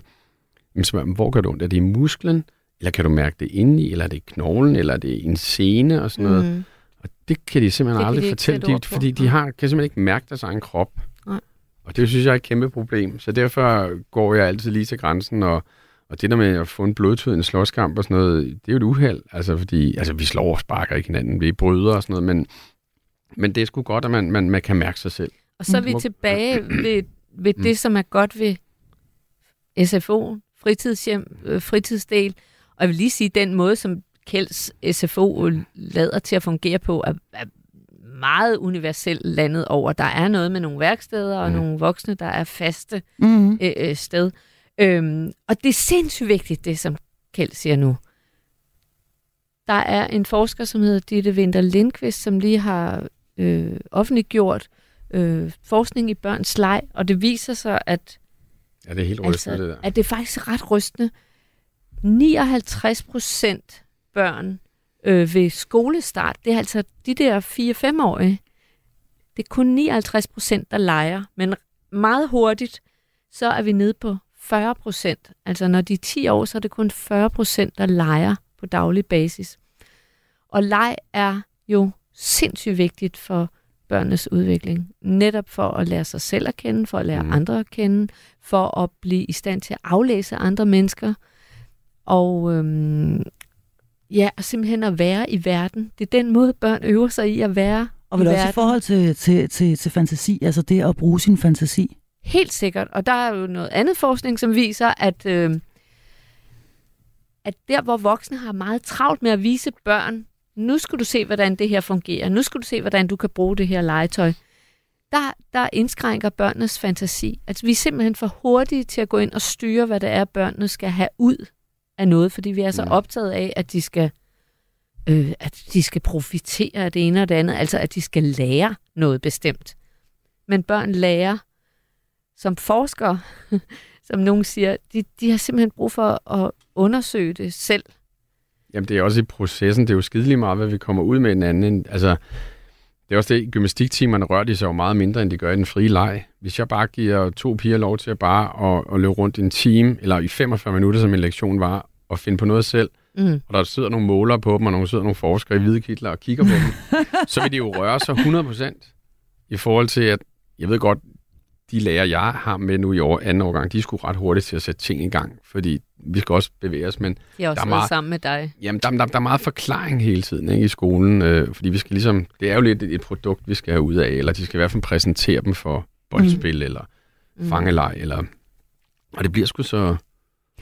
men så, hvor gør det ondt? Er det i musklen? Eller kan du mærke det indeni? Eller er det i knoglen? Eller er det i en sene og sådan noget? Mm. Og det kan de simpelthen det aldrig de fortælle, de, fordi de har, kan simpelthen ikke mærke deres egen krop. Nej. Og det synes jeg er et kæmpe problem. Så derfor går jeg altid lige til grænsen, og, og det der med at få en blodtød, en slåskamp og sådan noget, det er jo et uheld. Altså, fordi altså, vi slår og sparker ikke hinanden, vi bryder og sådan noget, men, men det er sgu godt, at man, man, man kan mærke sig selv. Og så er vi tilbage ved, ved det, som er godt ved SFO'en, fritidshjem, øh, fritidsdel. Og jeg vil lige sige, den måde, som Kjelds SFO lader til at fungere på, er, er meget universelt landet over. Der er noget med nogle værksteder og mm. nogle voksne, der er faste mm. øh, øh, sted. Øhm, og det er sindssygt vigtigt, det som Kjeld siger nu. Der er en forsker, som hedder Ditte Winter Lindqvist, som lige har øh, offentliggjort øh, forskning i børns leg, og det viser sig, at Ja, det er helt rystende, altså, det der. At det er faktisk ret rystende. 59 procent børn øh, ved skolestart, det er altså de der 4-5-årige, det er kun 59 procent, der leger. Men meget hurtigt, så er vi nede på 40 procent. Altså når de er 10 år, så er det kun 40 procent, der leger på daglig basis. Og leg er jo sindssygt vigtigt for børnenes udvikling. Netop for at lære sig selv at kende, for at lære mm. andre at kende, for at blive i stand til at aflæse andre mennesker. Og øhm, ja, og simpelthen at være i verden. Det er den måde, børn øver sig i at være Og vel i også i forhold til, til, til, til fantasi, altså det at bruge sin fantasi. Helt sikkert. Og der er jo noget andet forskning, som viser, at, øh, at der, hvor voksne har meget travlt med at vise børn, nu skal du se, hvordan det her fungerer, nu skal du se, hvordan du kan bruge det her legetøj, der, der indskrænker børnenes fantasi. Altså, vi er simpelthen for hurtige til at gå ind og styre, hvad det er, børnene skal have ud af noget, fordi vi er så optaget af, at de skal øh, at de skal profitere af det ene og det andet, altså at de skal lære noget bestemt. Men børn lærer som forskere, som nogen siger, de, de har simpelthen brug for at undersøge det selv. Jamen, det er også i processen. Det er jo skideligt meget, hvad vi kommer ud med en anden. Altså, det er også det, gymnastiktimerne rører de sig jo meget mindre, end de gør i den frie leg. Hvis jeg bare giver to piger lov til at bare at, at løbe rundt i en time, eller i 45 minutter, som en lektion var, og finde på noget selv, Mm. og der sidder nogle målere på dem, og nogle sidder nogle forskere i hvide kitler og kigger på dem, så vil de jo røre sig 100% i forhold til, at jeg ved godt, de lærer, jeg har med nu i år, anden årgang, de er sgu ret hurtigt til at sætte ting i gang, fordi vi skal også bevæge os, men De har også Der er meget- sammen med dig. Jamen, der, der, der er meget forklaring hele tiden ikke, i skolen, øh, fordi vi skal ligesom, det er jo lidt et, produkt, vi skal have ud af, eller de skal i hvert fald præsentere dem for boldspil, mm. eller Mm. fangeleg, eller... Og det bliver sgu så...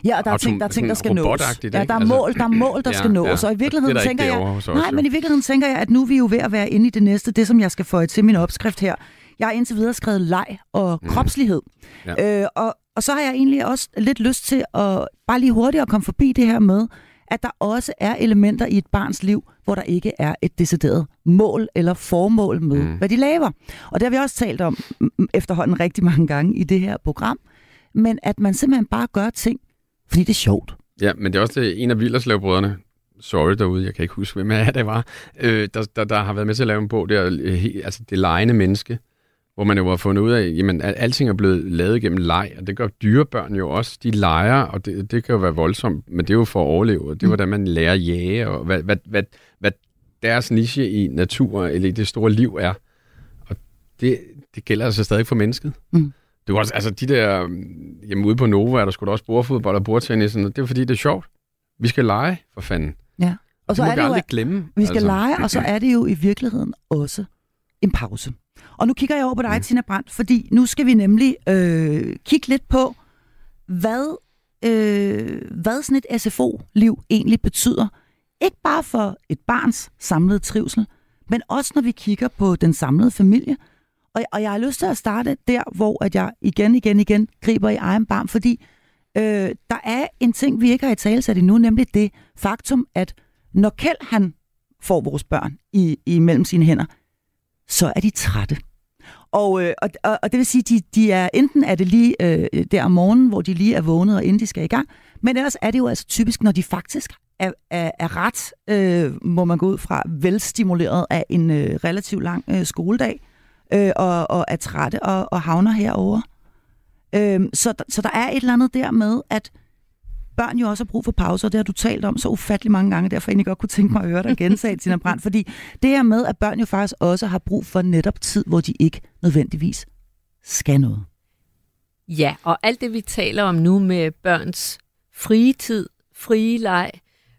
Ja, og der er ting, der, er ting, der skal nås. Ja, der er Altså- mål, der, er mål, der Ja, skal nås. ja. Og i virkeligheden er tænker jeg, Nej, men i virkeligheden tænker jeg, at nu er vi jo ved at være inde i det næste, det som jeg skal få til min opskrift her. Jeg har indtil videre skrevet leg og Mm. kropslighed. Ja. Øh, og, og så har jeg egentlig også lidt lyst til at bare lige hurtigt at komme forbi det her med, at der også er elementer i et barns liv, hvor der ikke er et decideret mål eller formål med, Mm. mm. hvad de laver. Og det har vi også talt om mm, efterhånden rigtig mange gange i det her program. Men at man simpelthen bare gør ting, fordi det er sjovt. Ja, men det er også det, en af Villerslev-brødrene, sorry derude, jeg kan ikke huske, hvem af det var, øh, der, der, der har været med til at lave en bog, der, øh, altså det lejende menneske, hvor man jo har fundet ud af, jamen al- alting er blevet lavet gennem leg, og det gør dyrebørn jo også. De leger, og det, det kan jo være voldsomt, men det er jo for at overleve, og det er hvordan man lærer at jage, og hvad, hvad, hvad, hvad deres niche i natur, eller i det store liv er. Og det, det gælder altså stadig for mennesket. Mm. Det var også, altså de der, mm, hjemme ude på Nova, er der skulle også bordfodbold og bordtennis, og det er fordi, det er sjovt. Vi skal lege, for fanden. Ja. Og så det må er vi det jo, aldrig glemme. Vi skal altså. lege, og så er det jo i virkeligheden også en pause. Og nu kigger jeg over på dig, Mm. Tina Brandt, fordi nu skal vi nemlig øh, kigge lidt på, hvad, øh, hvad sådan et SFO-liv egentlig betyder. Ikke bare for et barns samlede trivsel, men også når vi kigger på den samlede familie. Og, og jeg har lyst til at starte der, hvor at jeg igen, igen, igen griber i egen barm, fordi øh, der er en ting, vi ikke har i talesat endnu, nemlig det faktum, at når Kjeld han får vores børn i, i mellem sine hænder, så er de trætte. Og, øh, og, og, og det vil sige, de, de er enten er det lige øh, der om morgenen, hvor de lige er vågnet, og inden de skal i gang, men ellers er det jo altså typisk, når de faktisk er, er, er ret, øh, må man gå ud fra, velstimuleret af en øh, relativt lang øh, skoledag, øh, og, og er trætte og, og havner herover. Øh, så, så der er et eller andet der med, at børn jo også har brug for pauser, og det har du talt om så ufattelig mange gange, derfor egentlig godt kunne tænke mig at høre dig gensage, Tina Brandt, fordi det her med, at børn jo faktisk også har brug for netop tid, hvor de ikke nødvendigvis skal noget. Ja, og alt det, vi taler om nu med børns frie tid, frie leg,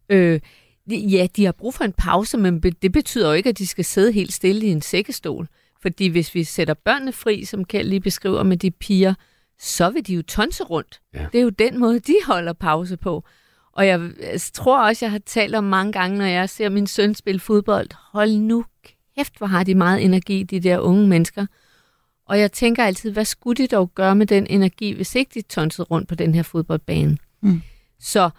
øh, ja, de har brug for en pause, men det betyder jo ikke, at de skal sidde helt stille i en sækkestol. Fordi hvis vi sætter børnene fri, som Kjeld lige beskriver med de piger, så vil de jo tonse rundt. Ja. Det er jo den måde, de holder pause på. Og jeg øh, tror også, jeg har talt om mange gange, når jeg ser min søn spille fodbold. Hold nu kæft, hvor har de meget energi, de der unge mennesker. Og jeg tænker altid, hvad skulle de dog gøre med den energi, hvis ikke de tonsede rundt på den her fodboldbane? Mm. Så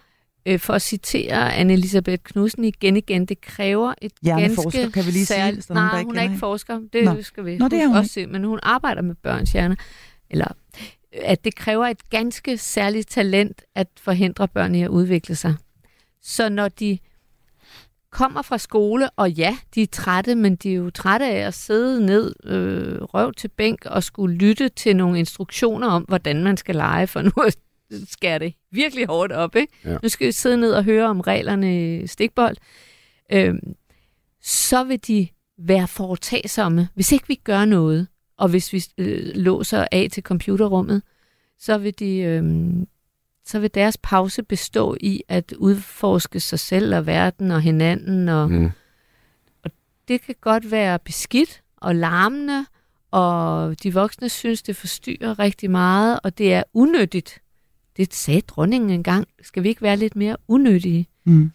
øh, for at citere Anne-Elisabeth Knudsen igen igen, det kræver et ganske kan vi lige sige, særligt- hvis der er nogen, der Nej, ikke hun er ikke hende. forsker. Det Nå. Nå. skal vi Nå, det er hun også se. Men hun arbejder med børns hjerner. Eller at det kræver et ganske særligt talent at forhindre børn i at udvikle sig. Så når de kommer fra skole, og ja, de er trætte, men de er jo trætte af at sidde ned, øh, røv til bænk, og skulle lytte til nogle instruktioner om, hvordan man skal lege, for nu skærer det virkelig hårdt op. Ikke? Ja. Nu skal vi sidde ned og høre om reglerne i stikbold. Øh, så vil de være foretagsomme, hvis ikke vi gør noget, og hvis vi øh, låser af til computerrummet, så vil de, øh, så vil deres pause bestå i at udforske sig selv og verden og hinanden. Og Mm. det kan godt være beskidt og larmende, og de voksne synes, det forstyrrer rigtig meget, og det er unødigt. Det sagde dronningen engang. Skal vi ikke være lidt mere unødige? Mm.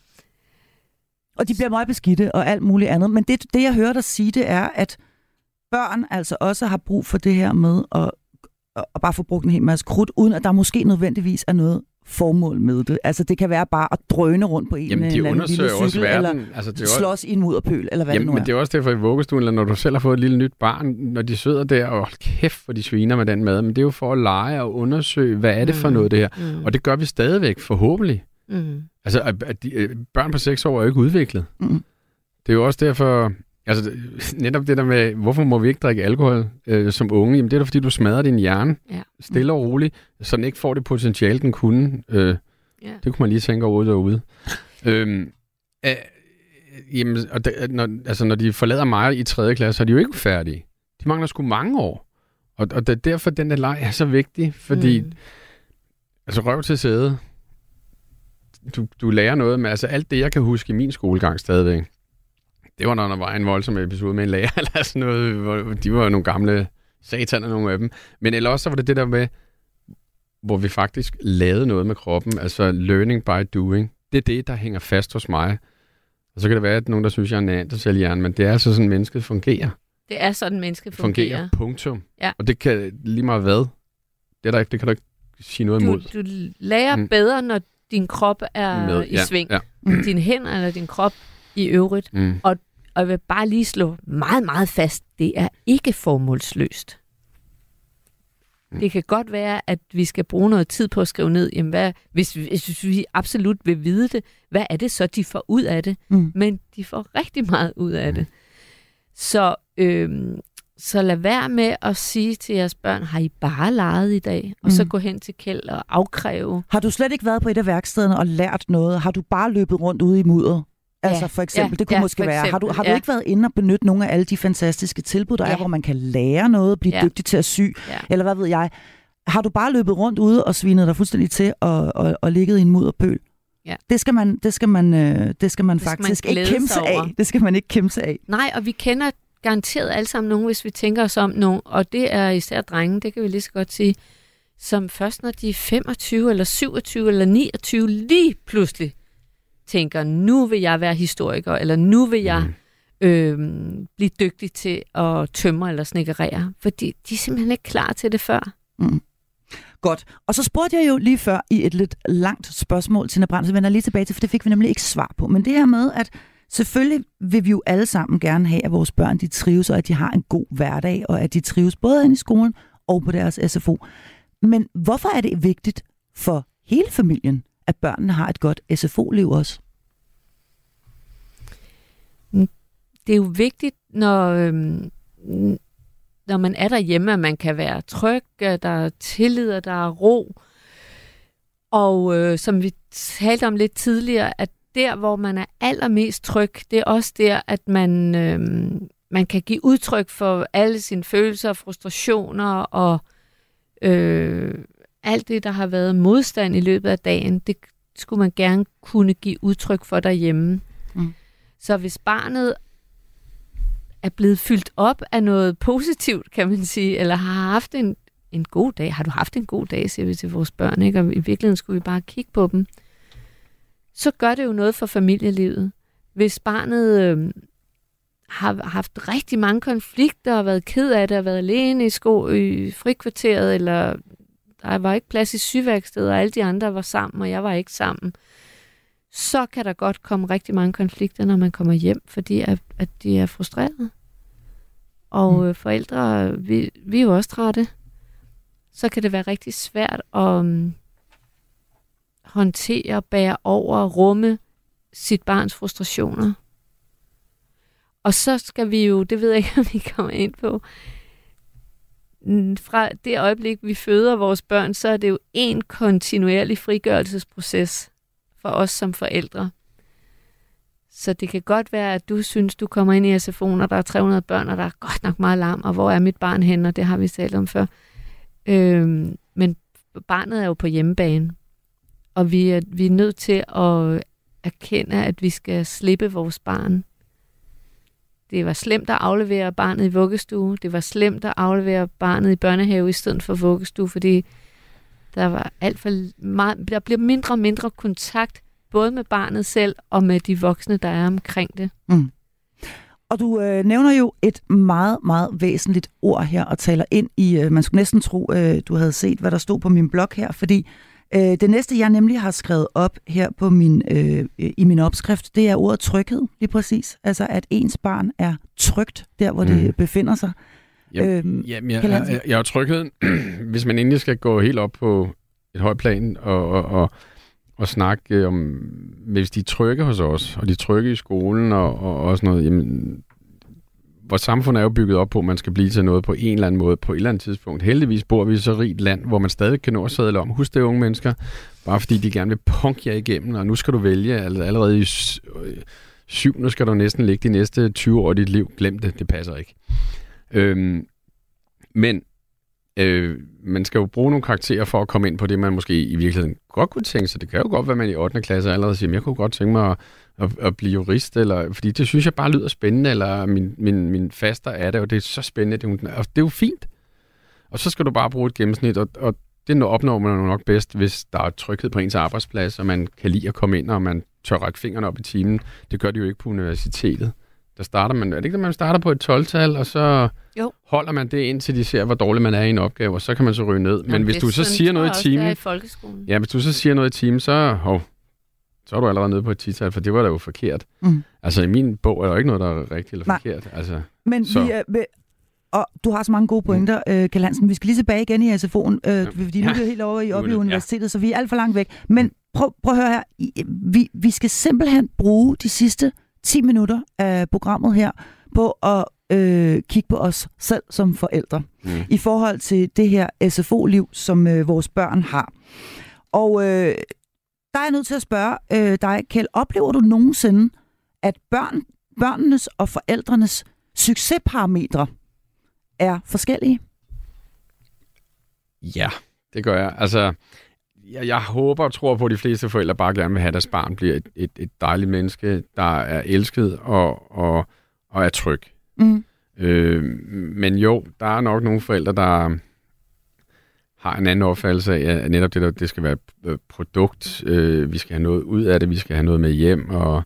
Og de bliver meget beskidte og alt muligt andet. Men det, det jeg hører dig sige, det er, at børn altså også har brug for det her med at, at, bare få brugt en hel masse krudt, uden at der måske nødvendigvis er noget formål med det. Altså det kan være bare at drøne rundt på en Jamen, de eller anden undersøger lille også cykel, verden. eller Altså, det er slås i en mudderpøl, eller hvad Jamen, det nu men er. det er også derfor i vuggestuen, eller når du selv har fået et lille nyt barn, når de sidder der og hold kæft, hvor de sviner med den mad, men det er jo for at lege og undersøge, hvad er det for Mm. noget det her? Mm. Og det gør vi stadigvæk, forhåbentlig. Mm. Altså, at, at de, øh, børn på 6 år er jo ikke udviklet. Mm. Det er jo også derfor, altså netop det der med, hvorfor må vi ikke drikke alkohol øh, som unge? Jamen det er da fordi, du smadrer din hjerne Ja. stille og roligt, så den ikke får det potentiale, den kunne. Øh, Ja. Det kunne man lige tænke over derude. øhm, øh, jamen, og det, når, altså, når de forlader mig i 3. klasse, så er de jo ikke færdige. De mangler sgu mange år. Og, og det er derfor, den der leg er så vigtig, fordi Mm. Altså røv til sæde. Du, du lærer noget med, altså alt det, jeg kan huske i min skolegang stadigvæk, det var, når der var en voldsom episode med en lærer, eller sådan noget, hvor de var jo nogle gamle sataner, nogle af dem. Men ellers også så var det det der med, hvor vi faktisk lavede noget med kroppen, altså learning by doing. Det er det, der hænger fast hos mig. Og så kan det være, at nogen, der synes, jeg er en neandertalhjerne, men det er altså sådan, mennesket fungerer. Det er sådan, mennesket Fungerer, fungerer. punktum. Ja. Og det kan lige meget hvad. Det, er der ikke, det kan du ikke sige noget Du, imod. du lærer Mm. bedre, når din krop er Med- i ja, sving. ja. Dine hænder eller din krop i øvrigt. Mm. Og jeg vil bare lige slå meget, meget fast, det er ikke formålsløst. Mm. Det kan godt være, at vi skal bruge noget tid på at skrive ned, jamen hvad, hvis, vi- hvis vi absolut vil vide det, hvad er det så, de får ud af det? Mm. Men de får rigtig meget ud af det. Så, øhm, så lad være med at sige til jeres børn, har I bare leget i dag? Og så Mm. gå hen til Kjeld og afkræve. Har du slet ikke været på et af værkstederne og lært noget? Har du bare løbet rundt ude i mudder? Altså Ja, for eksempel, ja, det kunne ja, måske være. Har du, har du eksempel, ikke været inde og benytte nogle af alle de fantastiske tilbud, der Ja. er, hvor man kan lære noget, blive Ja. dygtig til at sy, Ja. eller hvad ved jeg? Har du bare løbet rundt ude og svinet dig fuldstændig til og, og, og ligget i en mudderpøl? Ja. Det skal man, det skal man, øh, det skal man Det skal man faktisk ikke glæde kæmpe sig af. Det skal man ikke kæmpe sig af. Nej, og vi kender garanteret alle sammen nogen, hvis vi tænker os om nogen, og det er især drenge, det kan vi lige så godt sige, som først når de er 25 eller 27 eller 29 lige pludselig tænker, nu vil jeg være historiker, eller nu vil jeg Mm. øh, blive dygtig til at tømre eller snikkerere, fordi de er simpelthen ikke klar til det før. Godt. Og så spurgte jeg jo lige før i et lidt langt spørgsmål til Nabrand, så vender jeg lige tilbage til, for det fik vi nemlig ikke svar på. Men det her med, at selvfølgelig vil vi jo alle sammen gerne have, at vores børn de trives, og at de har en god hverdag, og at de trives både inde i skolen og på deres SFO. Men hvorfor er det vigtigt for hele familien, at børnene har et godt SFO-liv også? Mm. det er jo vigtigt, når, øhm, når man er derhjemme, at man kan være tryg, at der er tillid, at der er ro. Og øh, som vi talte om lidt tidligere, at der, hvor man er allermest tryg, det er også der, at man, øh, man kan give udtryk for alle sine følelser, frustrationer og øh, alt det, der har været modstand i løbet af dagen, det skulle man gerne kunne give udtryk for derhjemme. Mm. Så hvis barnet er blevet fyldt op af noget positivt, kan man sige, eller har haft en, en god dag. Har du haft en god dag, siger vi til vores børn, ikke? og i virkeligheden skulle vi bare kigge på dem. Så gør det jo noget for familielivet. Hvis barnet øh, har haft rigtig mange konflikter og været ked af det, og været alene i, sko, i frikvarteret, eller der var ikke plads i syværkstedet, og alle de andre var sammen, og jeg var ikke sammen, så kan der godt komme rigtig mange konflikter, når man kommer hjem, fordi at, at de er frustrerede. Og Mm. mm. forældre, vi, vi er jo også trætte. Så kan det være rigtig svært at um, håndtere, bære over, rumme sit barns frustrationer. Og så skal vi jo, det ved jeg ikke, om vi kommer ind på, fra det øjeblik, vi føder vores børn, så er det jo en kontinuerlig frigørelsesproces for os som forældre. Så det kan godt være, at du synes, du kommer ind i SFO'en, og der er 300 børn, og der er godt nok meget larm, og hvor er mit barn henne, og det har vi talt om før. Øhm, men barnet er jo på hjemmebane, og vi er, vi er nødt til at erkende, at vi skal slippe vores barn. Det var slemt at aflevere barnet i vuggestue. Det var slemt at aflevere barnet i børnehave i stedet for vuggestue, fordi der var alt for meget, der bliver mindre og mindre kontakt både med barnet selv og med de voksne, der er omkring det. Mm. Og du øh, nævner jo et meget, meget væsentligt ord her og taler ind i, øh, man skulle næsten tro, øh, du havde set, hvad der stod på min blog her, fordi øh, det næste, jeg nemlig har skrevet op her på min, øh, i min opskrift, det er ordet tryghed, lige præcis. Altså, at ens barn er trygt der, hvor mm. det befinder sig. Jamen, øhm, jamen jeg, jeg, jeg, jeg er tryghed, hvis man endelig skal gå helt op på et højt plan og, og, og at snakke om, hvis de er trygge hos os, og de er trygge i skolen og, og, og sådan noget, jamen, vores samfund er jo bygget op på, at man skal blive til noget på en eller anden måde på et eller andet tidspunkt. Heldigvis bor vi i så rigt land, hvor man stadig kan nå at sadle om. Husk det, unge mennesker, bare fordi de gerne vil punke jer igennem, og nu skal du vælge allerede i øh, syvende skal du næsten ligge de næste 20 år i dit liv. Glem det, det passer ikke. Øhm, men øh, man skal jo bruge nogle karakterer for at komme ind på det, man måske i virkeligheden godt kunne tænke sig. Det kan jo godt være, at man i 8. klasse allerede siger, jeg kunne godt tænke mig at, at, at blive jurist, eller, fordi det synes jeg bare lyder spændende, eller min, min, min faster er det, og det er så spændende, det, og det er jo fint. Og så skal du bare bruge et gennemsnit, og, og det opnår man nok bedst, hvis der er tryghed på ens arbejdsplads, og man kan lide at komme ind, og man tør række fingrene op i timen. Det gør de jo ikke på universitetet. Der starter man, er det ikke, at man starter på et 12-tal, og så jo. holder man det indtil de ser, hvor dårlig man er i en opgave, og så kan man så ryge ned. Men Jamen, hvis du så siger noget i timen... i folkeskolen. Ja, hvis du så siger noget i timen, så... Oh, så er du allerede nede på et 10-tal, for det var da jo forkert. Mm. Altså, i min bog er der jo ikke noget, der er rigtigt eller Nej. forkert. Altså, Men så. vi, øh, og du har så mange gode pointer, mm. øh, Kjell Hansen. Vi skal lige tilbage igen i SFO'en, øh, fordi nu er vi helt over i, oppe i universitetet, ja. så vi er alt for langt væk. Men prøv, prøv at høre her. Vi, vi skal simpelthen bruge de sidste 10 minutter af programmet her på at øh, kigge på os selv som forældre mm. i forhold til det her SFO-liv, som øh, vores børn har. Og øh, der er jeg nødt til at spørge øh, dig, Kjeld, oplever du nogensinde, at børn, børnenes og forældrenes succesparametre er forskellige? Ja, det gør jeg. Altså, jeg, jeg håber og tror på, at de fleste forældre bare gerne vil have, at deres barn bliver et, et, et dejligt menneske, der er elsket og, og, og er tryg. Mm. Øh, men jo, der er nok nogle forældre, der har en anden opfattelse af, at netop det, der, det skal være et produkt, øh, vi skal have noget ud af det, vi skal have noget med hjem, og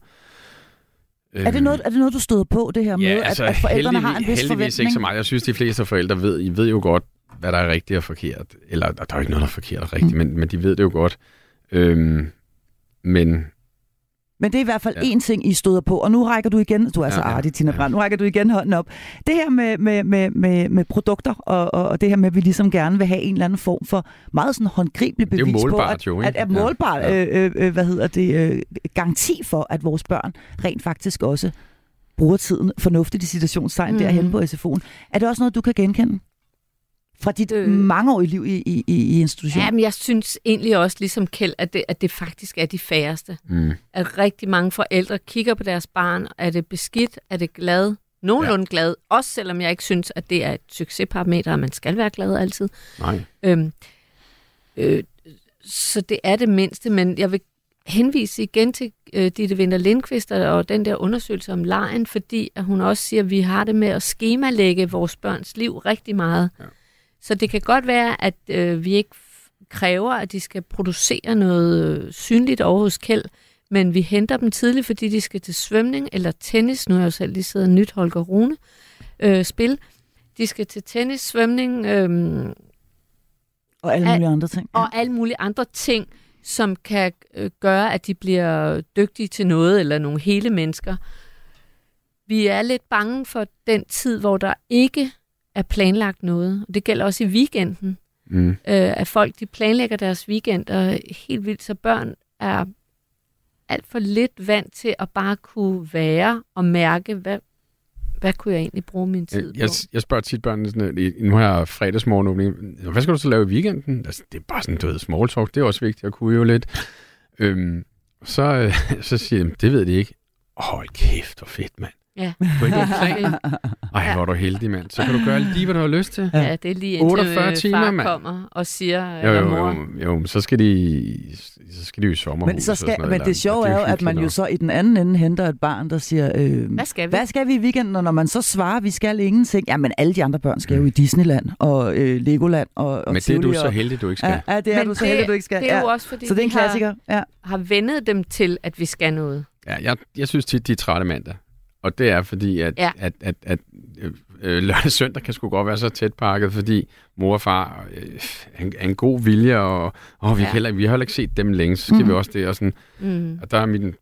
er det, noget, er det noget, du støder på, det her med, ja, altså, at, at forældrene har en vis heldigvis forventning? ikke så meget. Jeg synes, de fleste forældre ved, I ved jo godt, hvad der er rigtigt og forkert. Eller der er jo ikke noget, der er forkert og rigtigt, mm. men, men de ved det jo godt. Øhm, men men det er i hvert fald ja. én ting, I støder på. Og nu rækker du igen, du er så ja, ja, artig, Tina Brandt, nu rækker du igen hånden op. Det her med, med, med, med, med produkter, og, og det her med, at vi ligesom gerne vil have en eller anden form for meget sådan håndgribelig bevis det er på, at, jo, at, at målbart, ja. Ja. Øh, øh, hvad hedder det, øh, garanti for, at vores børn rent faktisk også bruger tiden fornuftigt i situationstegn mm. derhen på SFO'en. Er det også noget, du kan genkende? Fra dit øh, mangeårige liv i, i, i institutionen? Jamen, jeg synes egentlig også, ligesom Kjeld, at det, at det faktisk er de færreste. Mm. At rigtig mange forældre kigger på deres barn. Er det beskidt? Er det glad? Nogenlunde ja. glad. Også selvom jeg ikke synes, at det er et succesparameter, at man skal være glad altid. Nej. Øhm, øh, så det er det mindste, men jeg vil henvise igen til øh, Ditte Winter Lindqvist og den der undersøgelse om lejen, fordi at hun også siger, at vi har det med at skemalægge vores børns liv rigtig meget. Ja. Så det kan godt være, at øh, vi ikke kræver, at de skal producere noget øh, synligt over hos Kjeld, men vi henter dem tidligt, fordi de skal til svømning eller tennis. Nu er jeg jo selv lige siddet nyt Holger Rune øh, spil. De skal til tennis, svømning. Øh, og alle mulige andre ting. Ja. Og alle mulige andre ting, som kan øh, gøre, at de bliver dygtige til noget, eller nogle hele mennesker. Vi er lidt bange for den tid, hvor der ikke er planlagt noget. Og det gælder også i weekenden. Mm. Øh, at folk de planlægger deres weekender helt vildt, så børn er alt for lidt vant til at bare kunne være og mærke, hvad, hvad kunne jeg egentlig bruge min tid jeg, på? Jeg spørger tit børnene, sådan, nu har jeg fredagsmorgen hvad skal du så lave i weekenden? Altså, det er bare sådan, du ved, small talk, det er også vigtigt at kunne jo lidt. Øhm, så, så siger de, det ved de ikke. Hold kæft, hvor fedt, mand. Ja. På en plan. Ej, hvor er du heldig, mand. Så kan du gøre lige, hvad du har lyst til. Ja, det er lige indtil 48 øh, timer, far mand. kommer og siger, Jo, jo, mor, jo, jo, men så skal de, så skal de jo i sommerhus. Men, så og skal, sådan noget, men det sjove er jo, at man jo så i den anden ende henter et barn, der siger, øh, hvad skal vi? hvad skal vi i weekenden? Og når man så svarer, vi skal ingenting, jamen alle de andre børn skal jo i Disneyland og øh, Legoland og, og Men det er du så heldig, du ikke skal. Ja, ja, det er Men du så det- heldig, du ikke skal. Det er ja. jo også, fordi Så det er en har, klassiker. Ja. har vendet dem til, at vi skal noget. Ja, jeg, jeg synes tit, de er trætte mandag. Og det er fordi, at, Ja. at, at, at øh, øh, lørdag og søndag kan sgu godt være så tæt pakket, fordi mor og far øh, er en, er en god vilje, og, og vi, Ja. heller, vi har heller ikke set dem længe, så skal mm. vi også det. Og, sådan, Mm. og der er min,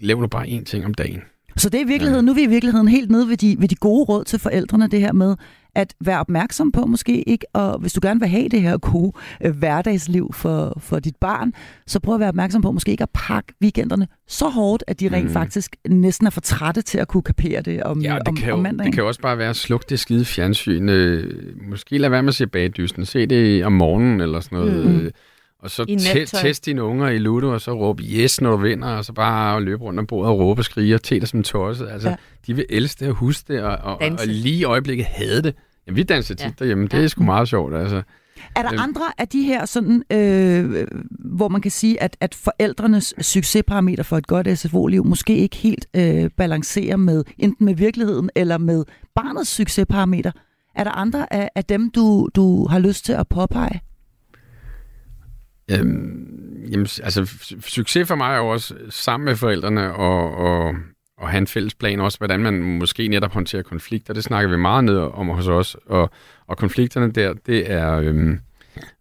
lav nu bare én ting om dagen. Så det er i virkeligheden, nu er vi i virkeligheden helt nede ved de, ved de gode råd til forældrene, det her med at være opmærksom på måske ikke, og hvis du gerne vil have det her gode øh, hverdagsliv for, for dit barn, så prøv at være opmærksom på måske ikke at pakke weekenderne så hårdt, at de rent Mm. faktisk næsten er for trætte til at kunne kapere det om, Ja, om, det kan, om jo, mandagen. det kan jo også bare være at slukke det skide fjernsyn. Øh, måske lade være med at se bagdysten. Se det om morgenen eller sådan noget. Mm. Og så nattøj. test dine unger i Ludo, og så råbe yes, når du vinder, og så bare løbe rundt om bordet og råbe og skrige og te dig som tosset. Altså, Ja. de vil elske det og huske det, og, og, og, Danse. og lige i øjeblikket havde det. Jamen, vi danser tit Ja. derhjemme. Det Ja. er sgu meget sjovt, altså. Er der Øhm. andre af de her, sådan, øh, hvor man kan sige, at, at forældrenes succesparameter for et godt SFO-liv måske ikke helt øh, balancerer med enten med virkeligheden eller med barnets succesparameter? Er der andre af, af dem, du, du har lyst til at påpege? Øhm, jamen, altså, succes for mig er jo også sammen med forældrene og, og, og have en fælles plan også, hvordan man måske netop håndterer konflikter. Det snakker vi meget ned om hos os. Og, og konflikterne der, det er, øhm,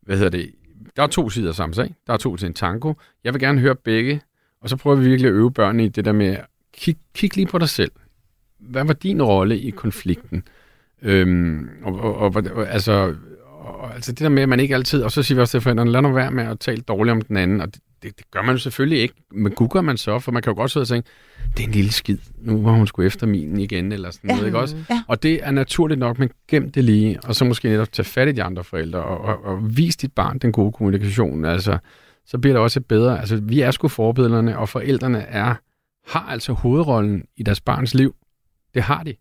hvad hedder det, der er to sider samme sag. Der er to til en tango. Jeg vil gerne høre begge, og så prøver vi virkelig at øve børnene i det der med, kig, kig lige på dig selv. Hvad var din rolle i konflikten? Øhm, og, og, og, og, altså, og, altså det der med, at man ikke altid, og så siger vi også til forældrene, lad nu være med at tale dårligt om den anden, og det, det, det gør man jo selvfølgelig ikke, men googler man så, for man kan jo godt sidde og tænke, det er en lille skid, nu var hun sgu efter min igen, eller sådan Ja. noget, ikke også? Ja. Og det er naturligt nok, men gem det lige, og så måske netop tage fat i de andre forældre, og, og, og vis dit barn den gode kommunikation, altså, så bliver det også bedre, altså vi er sgu forbillederne, og forældrene er, har altså hovedrollen i deres barns liv, det har de,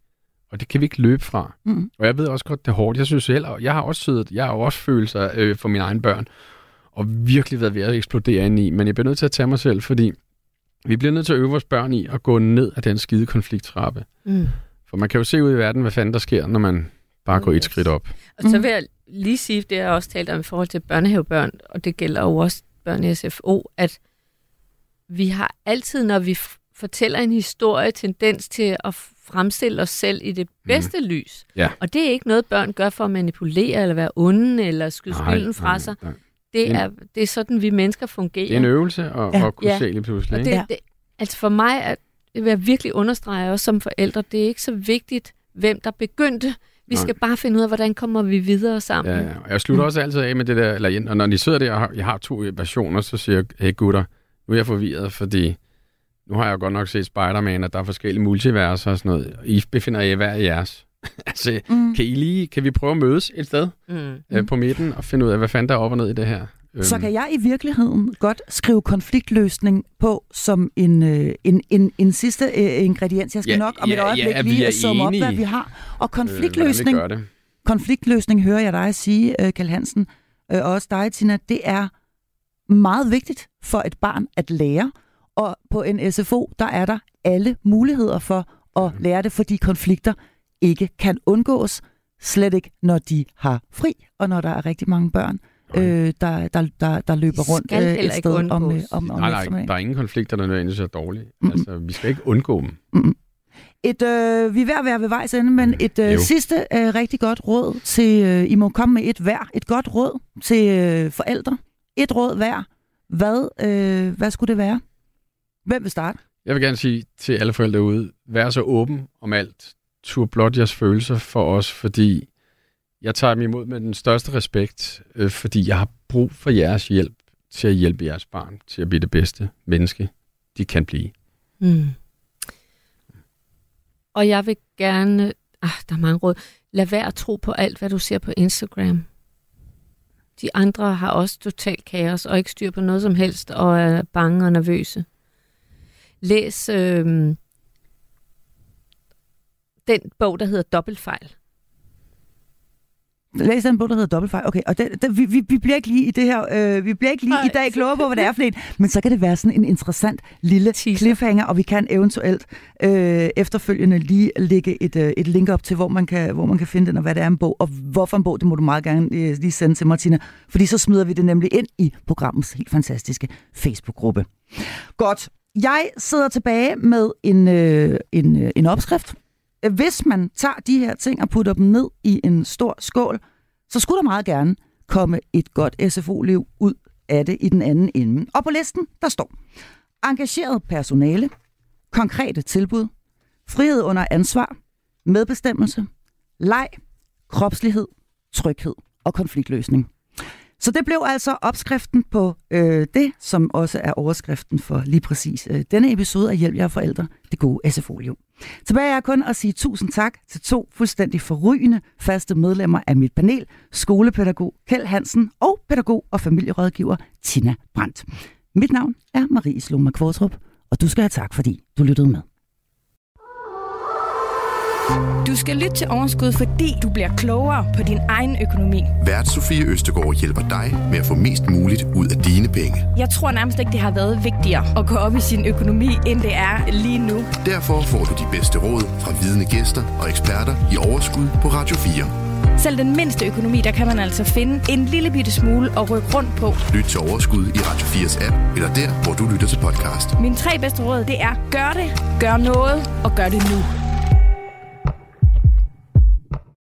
og det kan vi ikke løbe fra. Mm. Og jeg ved også godt, det er hårdt. Jeg synes selv, og jeg har også siddet, jeg har også følelser øh, for mine egne børn, og virkelig været ved at eksplodere ind i, men jeg bliver nødt til at tage mig selv, fordi vi bliver nødt til at øve vores børn i at gå ned af den skide konflikttrappe. Mm. For man kan jo se ud i verden, hvad fanden der sker, når man bare går et Yes. skridt op. Og så Mhm. vil jeg lige sige, det har jeg også talt om i forhold til børnehavebørn, og det gælder jo også børn i SFO, at vi har altid, når vi fortæller en historie, tendens til at fremstille os selv i det bedste mm. lys. Ja. Og det er ikke noget, børn gør for at manipulere, eller være onde, eller skyde skylden fra sig. nej. Det er, det er sådan, vi mennesker fungerer. Det er en øvelse at, Ja. at kunne Ja. se lige pludselig. Og det, Ja. det, altså for mig, er, det vil jeg virkelig understrege også som forældre, det er ikke så vigtigt, hvem der begyndte. Vi Nej. skal bare finde ud af, hvordan kommer vi videre sammen. Ja, ja. Og jeg slutter også altid af med det der, eller og når de sidder der, og har- jeg har to versioner, så siger jeg, hey gutter, nu er jeg forvirret, fordi nu har jeg jo godt nok set Spider-Man, at der er forskellige multiverser og sådan noget. I befinder jer hver i jeres. altså, Mm. kan I lige, kan vi prøve at mødes et sted Mm. øh, på midten og finde ud af, hvad fanden der er op og ned i det her? Så Øhm, kan jeg i virkeligheden godt skrive konfliktløsning på som en, øh, en, en, en sidste øh, ingrediens. Jeg skal Ja, nok om et ja, øjeblik ja, vi lige at summe op, hvad vi har. Og øh, konfliktløsning, det. konfliktløsning hører jeg dig sige, øh, Karl Hansen, øh, og også dig, Tina, det er meget vigtigt for et barn at lære. Og på en SFO, der er der alle muligheder for at lære det, fordi konflikter ikke kan undgås. Slet ikke, når de har fri, og når der er rigtig mange børn, øh, der, der, der, der løber rundt skal øh, et sted om, øh, om, om Nej, nej, eftermiddagen. der er ingen konflikter, der nødvendigvis er dårlige. Mm-mm. Altså, vi skal ikke undgå dem. Et, øh, vi er ved at være ved vejs ende, men et øh, Jo. sidste øh, rigtig godt råd til, øh, I må komme med et hver, et godt råd til øh, forældre. Et råd hver. Hvad, øh, hvad skulle det være? Hvem vil starte? Jeg vil gerne sige til alle forældre derude, vær så åben om alt. Tur blot jeres følelser for os, fordi jeg tager dem imod med den største respekt, øh, fordi jeg har brug for jeres hjælp til at hjælpe jeres barn til at blive det bedste menneske, de kan blive. Mm. Og jeg vil gerne... Ah, der er mange råd. Lad være at tro på alt, hvad du ser på Instagram. De andre har også totalt kaos og ikke styr på noget som helst og er bange og nervøse. Læs... Øh, den bog, der hedder Dobbeltfejl. Læs den bog, der hedder Dobbeltfejl. Okay, og det, det, vi, vi, vi bliver ikke lige i det her, øh, vi bliver ikke lige Nej. i dag klogere på, hvad det er for en, men så kan det være sådan en interessant lille Teaser. cliffhanger, og vi kan eventuelt øh, efterfølgende lige lægge et, øh, et link op til, hvor man, kan, hvor man kan finde den, og hvad det er en bog, og hvorfor en bog, det må du meget gerne øh, lige sende til Martina, fordi så smider vi det nemlig ind i programmets helt fantastiske Facebook-gruppe. Godt. Jeg sidder tilbage med en, øh, en, øh, en opskrift. Hvis man tager de her ting og putter dem ned i en stor skål, så skulle der meget gerne komme et godt SFO-liv ud af det i den anden ende. Og på listen, der står engageret personale, konkrete tilbud, frihed under ansvar, medbestemmelse, leg, kropslighed, tryghed og konfliktløsning. Så det blev altså opskriften på øh, det, som også er overskriften for lige præcis øh, denne episode af Hjælp jer forældre, det gode SFO-liv. Tilbage er kun at sige tusind tak til to fuldstændig forrygende faste medlemmer af mit panel, skolepædagog Kjeld Hansen og pædagog og familierådgiver Tina Brandt. Mit navn er Marie Sloma Kvartrup, og du skal have tak, fordi du lyttede med. Du skal lytte til Overskud, fordi du bliver klogere på din egen økonomi. Vært Sofie Østegård hjælper dig med at få mest muligt ud af dine penge. Jeg tror nærmest ikke, det har været vigtigere at gå op i sin økonomi, end det er lige nu. Derfor får du de bedste råd fra vidne gæster og eksperter i Overskud på Radio 4. Selv den mindste økonomi, der kan man altså finde en lille bitte smule at rykke rundt på. Lyt til Overskud i Radio 4's app, eller der, hvor du lytter til podcast. Mine tre bedste råd, det er gør det, gør noget og gør det nu.